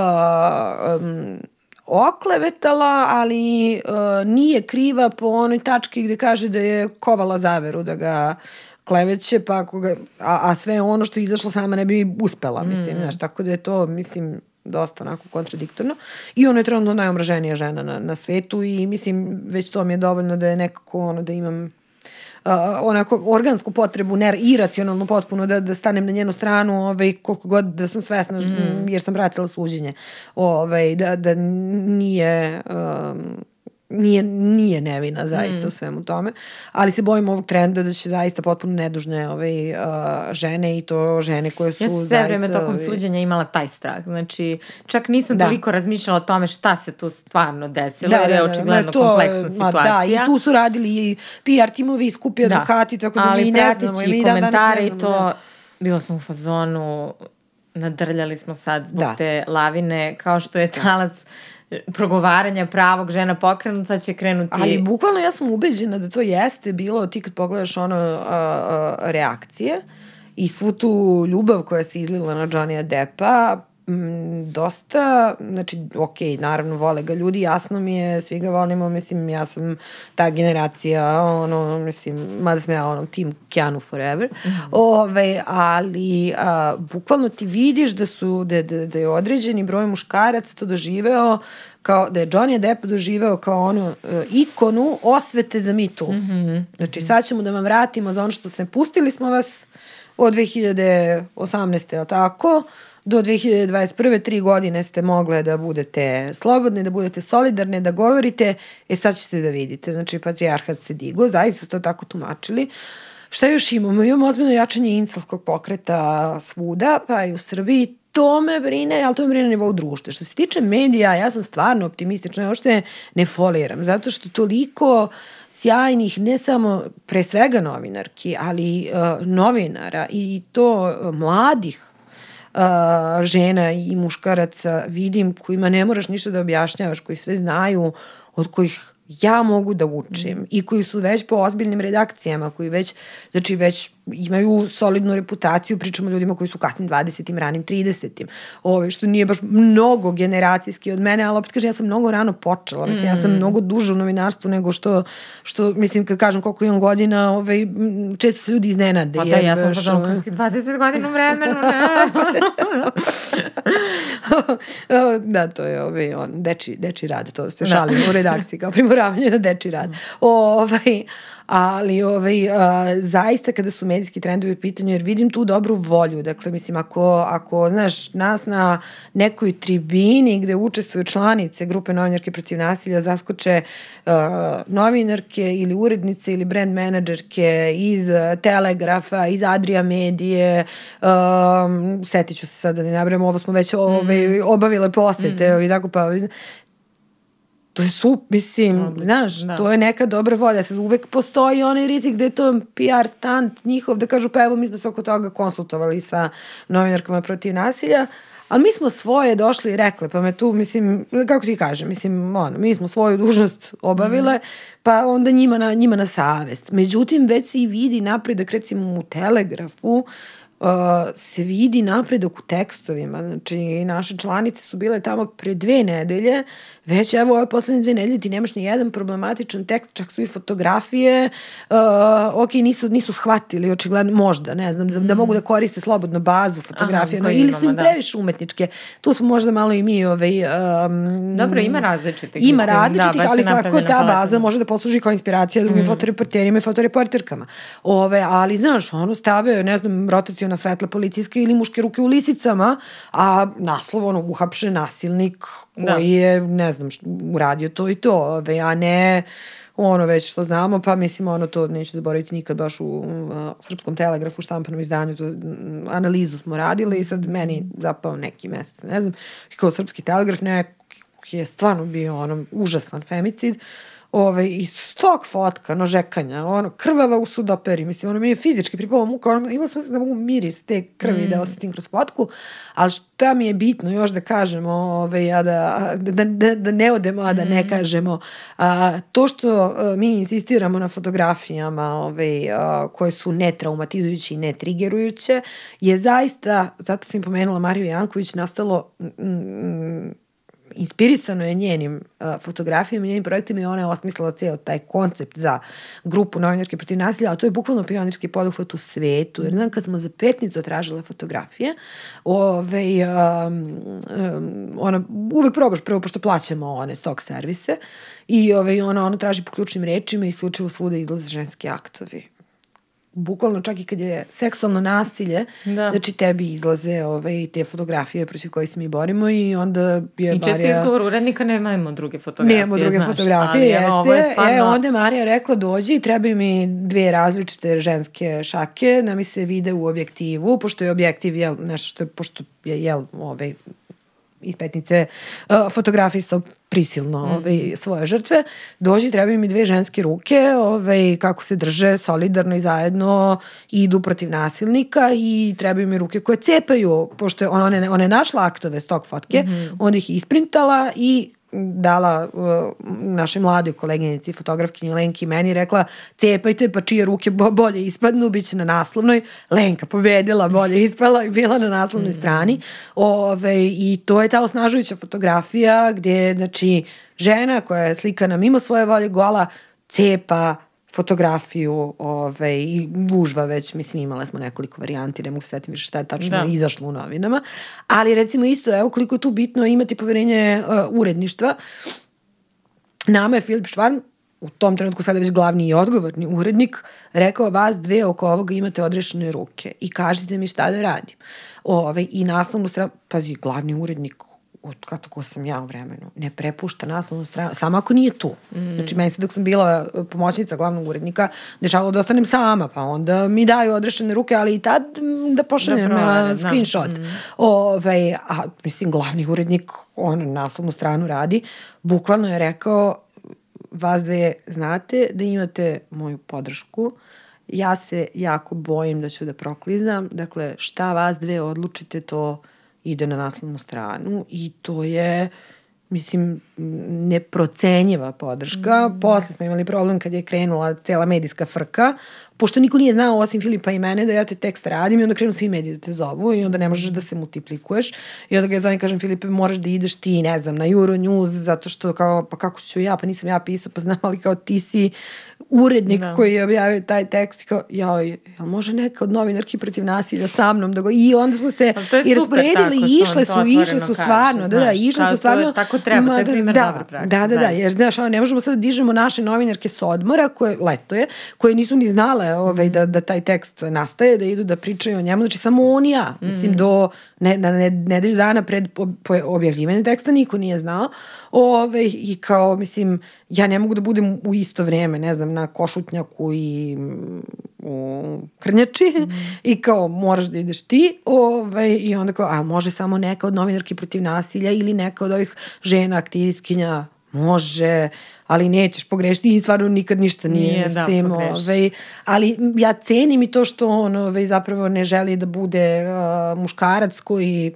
um, oklevetala, ali uh, nije kriva po onoj tački gde kaže da je kovala zaveru, da ga kleveće, pa ako ga, a, a sve ono što je izašlo sama ne bi uspela, mislim, Mm. znaš, tako da je to, mislim, dosta onako kontradiktorno. I ona je trenutno najomraženija žena na, na svetu i mislim, već to mi je dovoljno da je nekako ono, da imam uh, onako organsku potrebu, ne, iracionalnu potpuno da, da stanem na njenu stranu ovaj, koliko god da sam svesna mm. jer sam pratila suđenje ovaj, da, da nije um, nije, nije nevina zaista mm. u svemu tome, ali se bojim ovog trenda da će zaista potpuno nedužne ovaj, uh, žene i to žene koje su ja sve zaista... vreme tokom ovaj... suđenja imala taj strah, znači čak nisam da. toliko razmišljala o tome šta se tu stvarno desilo, da, jer je da, da, očigledno to, kompleksna situacija. Da, i tu su radili i PR timovi i skupi da. advokati, tako da ali mi ne znamo. Ali komentare i to, da. bila sam u fazonu, nadrljali smo sad zbog da. te lavine, kao što je talac progovaranja pravog žena pokrenuta će krenuti... Ali bukvalno ja sam ubeđena da to jeste bilo, ti kad pogledaš ono a, a, reakcije i svu tu ljubav koja se izlila na Johnny Deppa, m, dosta, znači, ok, naravno vole ga ljudi, jasno mi je, svi ga volimo, mislim, ja sam ta generacija, ono, mislim, mada sam ja ono, team Keanu forever, mm -hmm. Ove, ali a, bukvalno ti vidiš da su, da, da, da je određeni broj muškaraca to doživeo kao da je Johnny Depp doživeo kao onu uh, ikonu osvete za mitu. Mm -hmm. Znači sad ćemo da vam vratimo za ono što se pustili smo vas od 2018. ali tako? Do 2021. tri godine ste mogle da budete slobodne, da budete solidarne, da govorite, e sad ćete da vidite. Znači, patrijarhat se digo, zaista to tako tumačili. Šta još imamo? Imamo ozbiljno jačanje incelskog pokreta svuda, pa i u Srbiji. To me brine, ali to me brine na nivou društva. Što se tiče medija, ja sam stvarno optimistična, ja ošte ne foliram, zato što toliko sjajnih, ne samo pre svega novinarki, ali uh, novinara i to uh, mladih uh, žena i muškaraca vidim kojima ne moraš ništa da objašnjavaš, koji sve znaju, od kojih ja mogu da učim mm. i koji su već po ozbiljnim redakcijama, koji već, znači već imaju solidnu reputaciju, pričamo o ljudima koji su kasnim 20. ranim 30. Ove, što nije baš mnogo generacijski od mene, ali opet kažem, ja sam mnogo rano počela, mislim, ja sam mm. mnogo duže u novinarstvu nego što, što mislim, kad kažem koliko imam godina, ovaj, često se ljudi iznenade. Pa da, ja sam kažem, 20 godina u vremenu, ne. da, to je ovaj, on, deči, deči rad, to se šalim da. u redakciji, kao primoravanje na deči rad. Ovaj, ali ovaj, a, zaista kada su medijski trendovi u pitanju, jer vidim tu dobru volju, dakle, mislim, ako, ako znaš, nas na nekoj tribini gde učestvuju članice grupe novinarke protiv nasilja zaskoče uh, novinarke ili urednice ili brand menadžerke iz Telegrafa, iz Adria medije, um, setit ću se sada da ne nabrem, ovo smo već ovaj, mm. obavile posete mm. i tako pa to je sup, mislim, Odlično, znaš, da. to je neka dobra volja. Sad uvek postoji onaj rizik da je to PR stant njihov, da kažu pa evo mi smo se oko toga konsultovali sa novinarkama protiv nasilja, ali mi smo svoje došli i rekli, pa me tu, mislim, kako ti kažem, mislim, ono, mi smo svoju dužnost obavile, mm. pa onda njima na, njima na savest. Međutim, već se i vidi napredak, recimo u Telegrafu, uh, uh, se vidi napredak u tekstovima. Znači, naše članice su bile tamo pre dve nedelje, već evo ove poslednje dve nedelje ti nemaš ni jedan problematičan tekst, čak su i fotografije, uh, ok, nisu, nisu shvatili, očigledno, možda, ne znam, da, mm. da mogu da koriste slobodno bazu fotografije, Aha, no, ili su im da. previše umetničke. Tu smo možda malo i mi ovaj, um, Dobro, ima različitih. Ima mislim, različitih, da, ali svako ta baza može da posluži kao inspiracija drugim mm. fotoreporterima i fotoreporterkama. Ove, ali, znaš, ono stave, ne znam, rotaciju na svetla policijska ili muške ruke u lisicama, a naslov, ono, uhapšen nasilnik da. koji da. je, ne znam, uradio to i to, ove, a ne ono već što znamo, pa mislim ono to neću zaboraviti nikad baš u uh, Srpskom telegrafu, štampanom izdanju, to, um, analizu smo radili i sad meni zapao neki mesec, ne znam, kao Srpski telegraf neki je stvarno bio ono užasan femicid, uh, ovaj, i stok fotka, nožekanja, ono, krvava u sudoperi, mislim, ono, mi je fizički pripala muka, ono, imala sam da mogu miris te krvi mm. da osetim kroz fotku, ali šta mi je bitno još da kažemo, ovaj, a da, da, da, da ne odemo, a da ne mm. kažemo, a, to što a, mi insistiramo na fotografijama ovaj, a, koje su netraumatizujuće i netrigerujuće, je zaista, zato sam pomenula Mariju Janković, nastalo mm, inspirisano je njenim uh, fotografijama njenim projektima i ona je osmislila ceo taj koncept za grupu novinarke protiv nasilja, a to je bukvalno pionirski poduhvat u svetu. Jer znam kad smo za petnicu tražile fotografije, ove, um, um, ona, uvek probaš prvo, pošto plaćamo one stok servise, i ove, ona, ona traži po ključnim rečima i slučaju svuda izlaze ženski aktovi bukvalno čak i kad je seksualno nasilje, da. znači tebi izlaze ove, te fotografije protiv koje se mi borimo i onda je I često Marija... izgovor urednika nemamo druge fotografije, Nemamo druge znaš, fotografije, jeste. Je stvarno... E, onda je Marija rekla dođi, treba mi dve različite ženske šake da mi se vide u objektivu, pošto je objektiv jel, nešto što je, pošto je jel, ovaj, iz petnice uh, fotografisao prisilno mm. ovaj, svoje žrtve. Dođi, trebaju mi dve ženske ruke, ovaj, kako se drže solidarno i zajedno idu protiv nasilnika i trebaju mi ruke koje cepaju, pošto je ona, ona, je našla aktove stok fotke, mm -hmm. onda ih isprintala i dala uh, našoj mladoj koleginici, fotografkinji Lenki meni rekla cepajte pa čije ruke bolje ispadnu, bit će na naslovnoj. Lenka pobedila, bolje ispala i bila na naslovnoj mm. strani. Ove, I to je ta osnažujuća fotografija gdje znači, žena koja je slikana mimo svoje volje gola cepa fotografiju ovaj, i gužva već, mislim imale smo nekoliko varijanti, ne mogu se setiti više šta je tačno da. izašlo u novinama, ali recimo isto, evo koliko je tu bitno imati poverenje uh, uredništva. Nama je Filip Švarn, u tom trenutku sada već glavni i odgovorni urednik, rekao vas dve oko ovoga imate odrešene ruke i kažite mi šta da radim. Ove, ovaj, I naslovnu stranu, pazi, glavni urednik od kako sam ja u vremenu, ne prepušta naslovnu stranu, samo ako nije tu. Mm. Znači, meni se dok sam bila e, pomoćnica glavnog urednika, dešavalo da ostanem sama, pa onda mi daju odrešene ruke, ali i tad da pošaljem da provalim, screenshot. Da. Mm. Ove, ovaj, a, mislim, glavni urednik, on naslovnu stranu radi, bukvalno je rekao, vas dve znate da imate moju podršku, ja se jako bojim da ću da proklizam, dakle, šta vas dve odlučite, to ide na naslovnu stranu i to je mislim, neprocenjiva podrška. Mm. Posle smo imali problem kad je krenula cela medijska frka, pošto niko nije znao osim Filipa i mene da ja te tekst radim i onda krenu svi mediji da te zovu i onda ne možeš da se multiplikuješ i onda ga ja zovem kažem Filipe moraš da ideš ti, ne znam, na Euronews zato što kao, pa kako ću ja, pa nisam ja pisao, pa znam, ali kao ti si urednik da. koji je objavio taj tekst i kao, joj, jel može neka od novinarki protiv nasilja sa mnom da go, i onda smo se i rasporedili i išle su, išle su stvarno, da, da, išle su stvarno. Je, tako treba, ma, to je primjer da, dobre prakse. Da, da, da, jer znaš, ne možemo sad da dižemo naše novinarke s odmora, koje, leto je, koje nisu ni znale ovaj, da, da taj tekst nastaje, da idu da pričaju o njemu, znači samo on i ja, mislim, mm. do ne, na ne, nedelju dana pred objavljivanje teksta niko nije znao. Ove, I kao, mislim, ja ne mogu da budem u isto vreme, ne znam, na košutnjaku i mm, u krnjači mm. i kao moraš da ideš ti ove, i onda kao, a može samo neka od novinarki protiv nasilja ili neka od ovih žena aktivistkinja može, ali nećeš pogrešiti i stvarno nikad ništa nije, nije da, da, ovaj, ali ja cenim i to što on ovaj, zapravo ne želi da bude uh, muškarac koji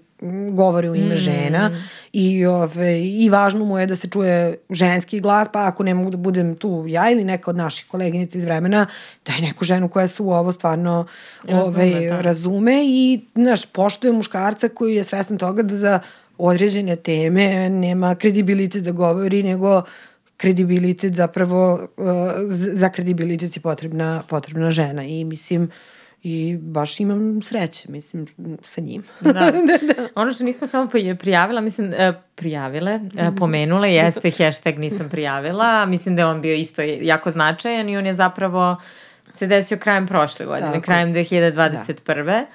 govori u ime mm. žena i, ove, i važno mu je da se čuje ženski glas, pa ako ne mogu da budem tu ja ili neka od naših koleginica iz vremena, da je neku ženu koja se u ovo stvarno ove, razume, da. razume i znaš, poštuje muškarca koji je svestan toga da za određene teme nema kredibilitet da govori, nego kredibilitet zapravo, uh, za kredibilitet je potrebna, potrebna žena i mislim, i baš imam sreće, mislim, sa njim. Da. da, da. Ono što nismo samo prijavila, mislim, e, prijavile, mm. pomenule, jeste hashtag nisam prijavila, mislim da je on bio isto jako značajan i on je zapravo se desio krajem prošle godine, Tako. krajem 2021. Da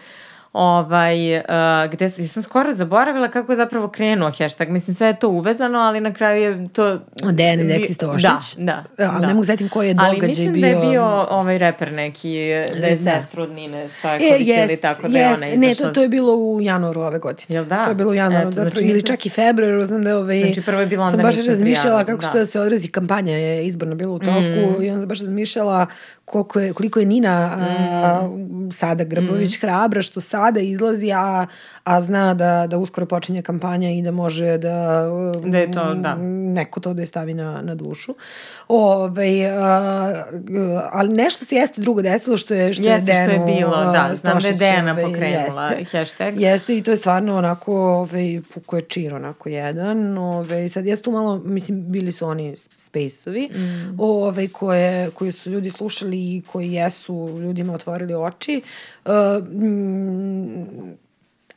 ovaj, uh, gde su, ja sam skoro zaboravila kako je zapravo krenuo hashtag, mislim sve je to uvezano, ali na kraju je to... O Dejan Deksi Stošić. Da, da. Ali da. ne mogu zatim koji je događaj bio. Ali mislim bio... da je bio ovaj reper neki, da je da. sestra od Nine Stojković e, ili tako da je ona izašla. Ne, to, to je bilo u januaru ove godine. Jel da? To je bilo u januaru, Eto, znači, ili čak i februaru, znam da je ovaj... Znači prvo je bilo onda Sam baš razmišljala kako da. što da se odrazi kampanja je izborno bilo u toku mm. i onda baš razmišljala koliko je, koliko je Nina a, mm. sada Grabović mm. hrabra što sada izlazi, a, a zna da, da uskoro počinje kampanja i da može da, da je to, da. neko to da je stavi na, na dušu. Ove, a, ali nešto se jeste drugo desilo što je, što jeste, je Denu, što je bilo, da, znam da je Dena pokrenula jeste, hashtag. Jeste i to je stvarno onako, ove, puko je čir onako jedan, ove, sad jeste tu malo, mislim, bili su oni space-ovi, mm. ove, koje, koje su ljudi slušali i koji jesu ljudima otvorili oči. Uh,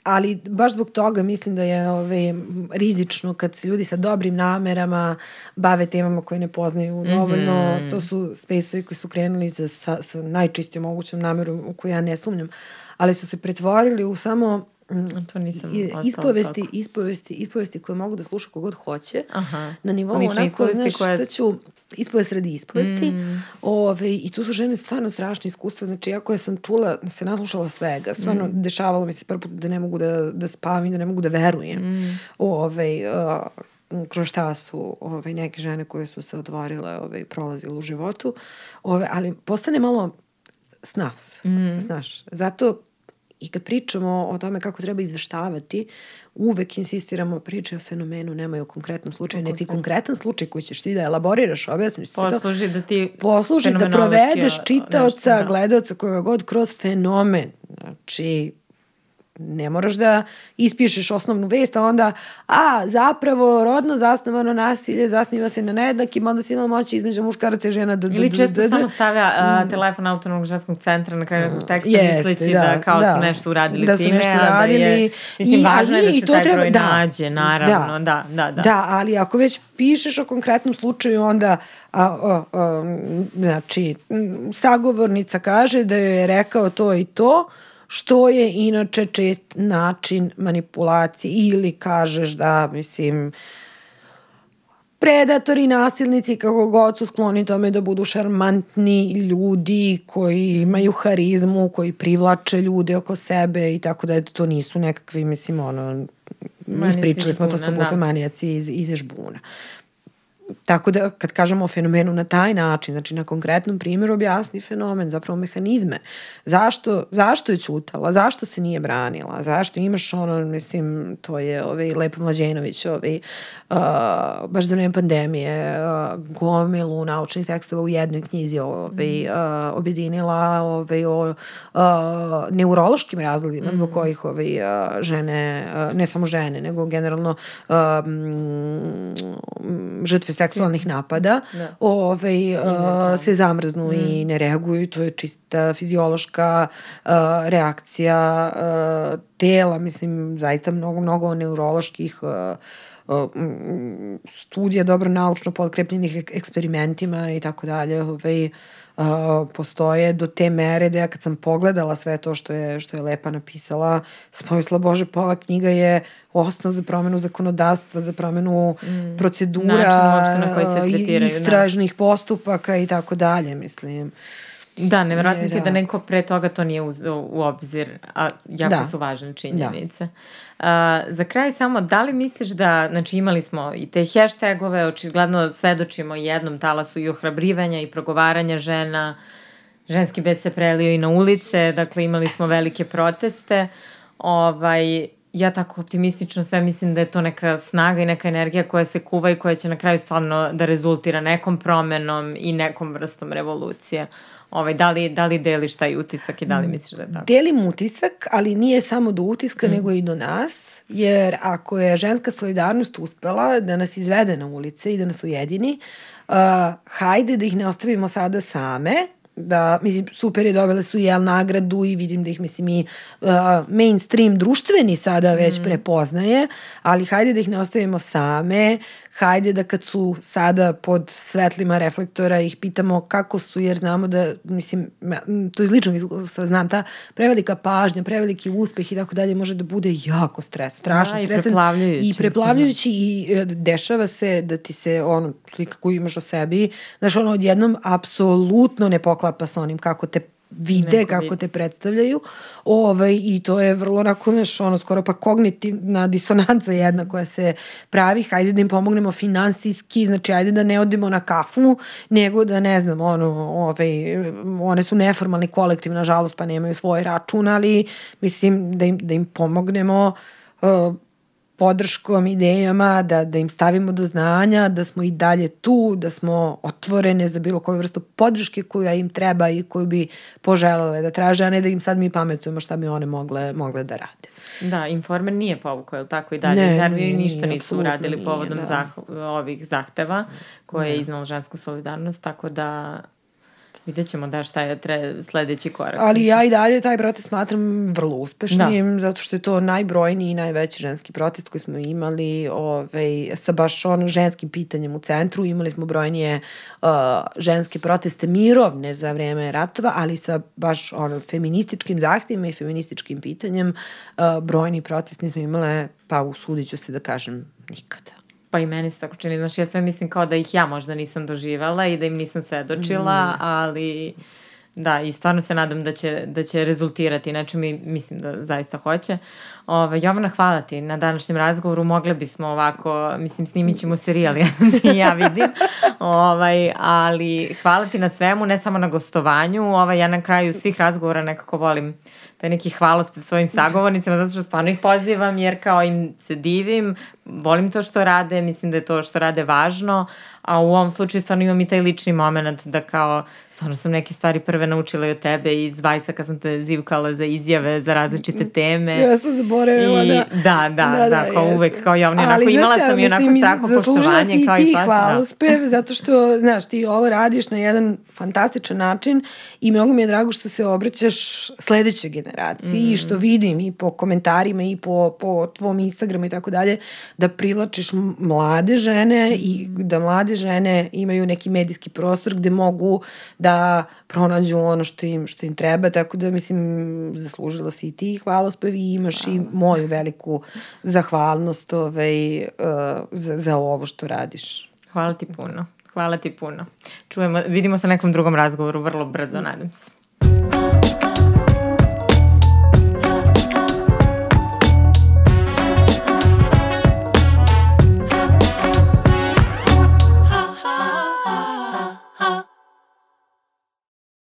ali baš zbog toga mislim da je ovaj, rizično kad se ljudi sa dobrim namerama bave temama koje ne poznaju dovoljno. Mm -hmm. To su space koji su krenuli za, sa, sa najčistijom mogućom namerom u koju ja ne sumnjam, ali su se pretvorili u samo Mm, to nisam ispovesti, tako. ispovesti, ispovesti koje mogu da sluša kogod hoće. Aha. Na nivou Lične onako, znaš, koje... sad ću ispovest radi ispovesti. Mm. Ove, I tu su žene stvarno strašne iskustva. Znači, ja koja sam čula, se naslušala svega. Stvarno, mm. dešavalo mi se prvo put da ne mogu da, da spavim, da ne mogu da verujem. Mm. Ove, uh, kroz šta su ove, neke žene koje su se otvorile, ove, prolazile u životu. Ove, ali postane malo snaf, mm. znaš. Zato I kad pričamo o tome kako treba izveštavati, uvek insistiramo priče o fenomenu, nemaju o konkretnom slučaju, neki konkretan slučaj koji ćeš ti da elaboriraš, objasniš se to. Posluži da ti posluži da provedeš čitaoca, da. gledaoca koga god kroz fenomen. Znači, ne moraš da ispišeš osnovnu vest, a onda, a, zapravo, rodno zasnovano nasilje zasniva se na nejednakim, onda si ima moći između muškaraca i žena. Da, da, Ili često da, da, samo stavlja uh, telefon autonomnog ženskog centra na kraju mm, teksta Jeste, misleći da, da kao da, su nešto uradili da time, su nešto uradili, da je, mislim, i, važno je da se taj treba, broj da, nađe, naravno, da, da, da. Da, ali ako već pišeš o konkretnom slučaju, onda a, a, a, znači, sagovornica kaže da joj je rekao to i to, što je inače čest način manipulacije ili kažeš da, mislim, predatori, nasilnici, kako god su skloni tome da budu šarmantni ljudi koji imaju harizmu, koji privlače ljude oko sebe i tako da to nisu nekakvi, mislim, ono, ispričali smo to sto puta da. manijaci iz, iz žbuna. Tako da kad kažemo o fenomenu na taj način, znači na konkretnom primjeru objasni fenomen, zapravo mehanizme. Zašto, zašto je čutala, zašto se nije branila, zašto imaš ono, mislim, to je ovaj Lepo Mlađenović, ovaj, uh, baš za vreme pandemije, uh, gomilu naučnih tekstova u jednoj knjizi ovaj, uh, objedinila ovaj, o uh, neurološkim razlogima mm. zbog kojih ovaj, uh, žene, uh, ne samo žene, nego generalno uh, žrtve seksualnih napada da. ovaj, uh, se zamrznu mm. i ne reaguju. To je čista fiziološka uh, reakcija uh, tela. Mislim, zaista mnogo, mnogo neuroloških uh, studija dobro naučno podkrepljenih eksperimentima i tako dalje ovaj, uh, postoje do te mere da ja kad sam pogledala sve to što je, što je Lepa napisala, sam bože, pa ova knjiga je osnov za promenu zakonodavstva, za promenu mm. procedura, na koji se tretiraju, da. istražnih da. postupaka i tako dalje, mislim. Da, nevjerojatno ti da neko pre toga to nije uzeo u obzir, a jako da. su važne činjenice. Da. Uh, za kraj samo, da li misliš da, znači imali smo i te hashtagove, očigledno svedočimo jednom talasu i ohrabrivanja i progovaranja žena, ženski bes se prelio i na ulice, dakle imali smo velike proteste, ovaj, ja tako optimistično sve mislim da je to neka snaga i neka energija koja se kuva i koja će na kraju stvarno da rezultira nekom promenom i nekom vrstom revolucije. Ovaj, da, li, da li deliš taj utisak i da li misliš da je tako? Delim utisak, ali nije samo do utiska, mm. nego i do nas, jer ako je ženska solidarnost uspela da nas izvede na ulice i da nas ujedini, uh, hajde da ih ne ostavimo sada same, da, mislim, super je, dobile su jel nagradu i vidim da ih, mislim, i uh, mainstream društveni sada već mm. prepoznaje, ali hajde da ih ne ostavimo same, hajde da kad su sada pod svetlima reflektora ih pitamo kako su, jer znamo da, mislim, to iz ličnog iskustva znam, ta prevelika pažnja, preveliki uspeh i tako dalje može da bude jako stres, strašno da, stresan. I preplavljujući. I preplavljujući i e, dešava se da ti se ono, slika koju imaš o sebi, znaš, ono odjednom apsolutno ne poklapa sa onim kako te vide Neko kako te predstavljaju. Ovaj, i to je vrlo onako, znaš, ono, skoro pa kognitivna disonanca jedna koja se pravi, hajde da im pomognemo finansijski, znači ajde da ne odemo na kafu, nego da ne znam, ono, ovaj, one su neformalni kolektiv, nažalost, pa nemaju svoj račun, ali mislim da im, da im pomognemo uh, podrškom, idejama, da, da im stavimo do znanja, da smo i dalje tu, da smo otvorene za bilo koju vrstu podrške koja im treba i koju bi poželele da traže, a ne da im sad mi pametujemo šta bi one mogle, mogle da rade. Da, Informer nije povukao, je li tako i dalje? Ne, Intervju ništa nisu uradili nije, povodom da. zah ovih zahteva koje je iznala žensku solidarnost, tako da Vidjet ćemo da šta je tre, sledeći korak. Ali ja i dalje taj protest smatram vrlo uspešnim, da. zato što je to najbrojniji i najveći ženski protest koji smo imali ovaj, sa baš ono ženskim pitanjem u centru. Imali smo brojnije uh, ženske proteste mirovne za vreme ratova, ali sa baš ono, feminističkim zahtjevima i feminističkim pitanjem. Uh, brojni protest nismo imale, pa usudit ću se da kažem, nikada. Pa i meni se tako čini, znaš, ja sve mislim kao da ih ja možda nisam doživala i da im nisam svedočila, mm. ali da, i stvarno se nadam da će, da će rezultirati nečem i mislim da zaista hoće. Ove, Jovana, hvala ti na današnjem razgovoru. Mogle bismo ovako, mislim, snimit ćemo serijal, ja, ti ja vidim. Ovaj, ali hvala ti na svemu, ne samo na gostovanju. Ovaj, ja na kraju svih razgovora nekako volim taj neki hvalospred svojim sagovornicima, zato što stvarno ih pozivam, jer kao im se divim, volim to što rade, mislim da je to što rade važno, a u ovom slučaju stvarno imam i taj lični moment da kao, stvarno sam neke stvari prve naučila i od tebe iz Vajsa kad sam te zivkala za izjave, za različite teme. Ja sam zaboravila, I, da. Da, da, da, da kao uvek, kao ja onako imala sam i onako strako poštovanje. Kao i ti hvalospev, da. zato što, znaš, ti ovo radiš na jedan fantastičan način i mnogo mi je drago što se obraćaš sledećoj generaciji mm. i što vidim i po komentarima i po, po tvom Instagramu i tako dalje, da privlačiš mlade žene i da mlade žene imaju neki medijski prostor gde mogu da pronađu ono što im, što im treba, tako da mislim zaslužila si i ti hvalospev i imaš Hvala. i moju veliku zahvalnost ovaj, uh, za, za ovo što radiš. Hvala ti puno. Hvala ti puno. Čujemo, vidimo se na nekom drugom razgovoru vrlo brzo, nadam se.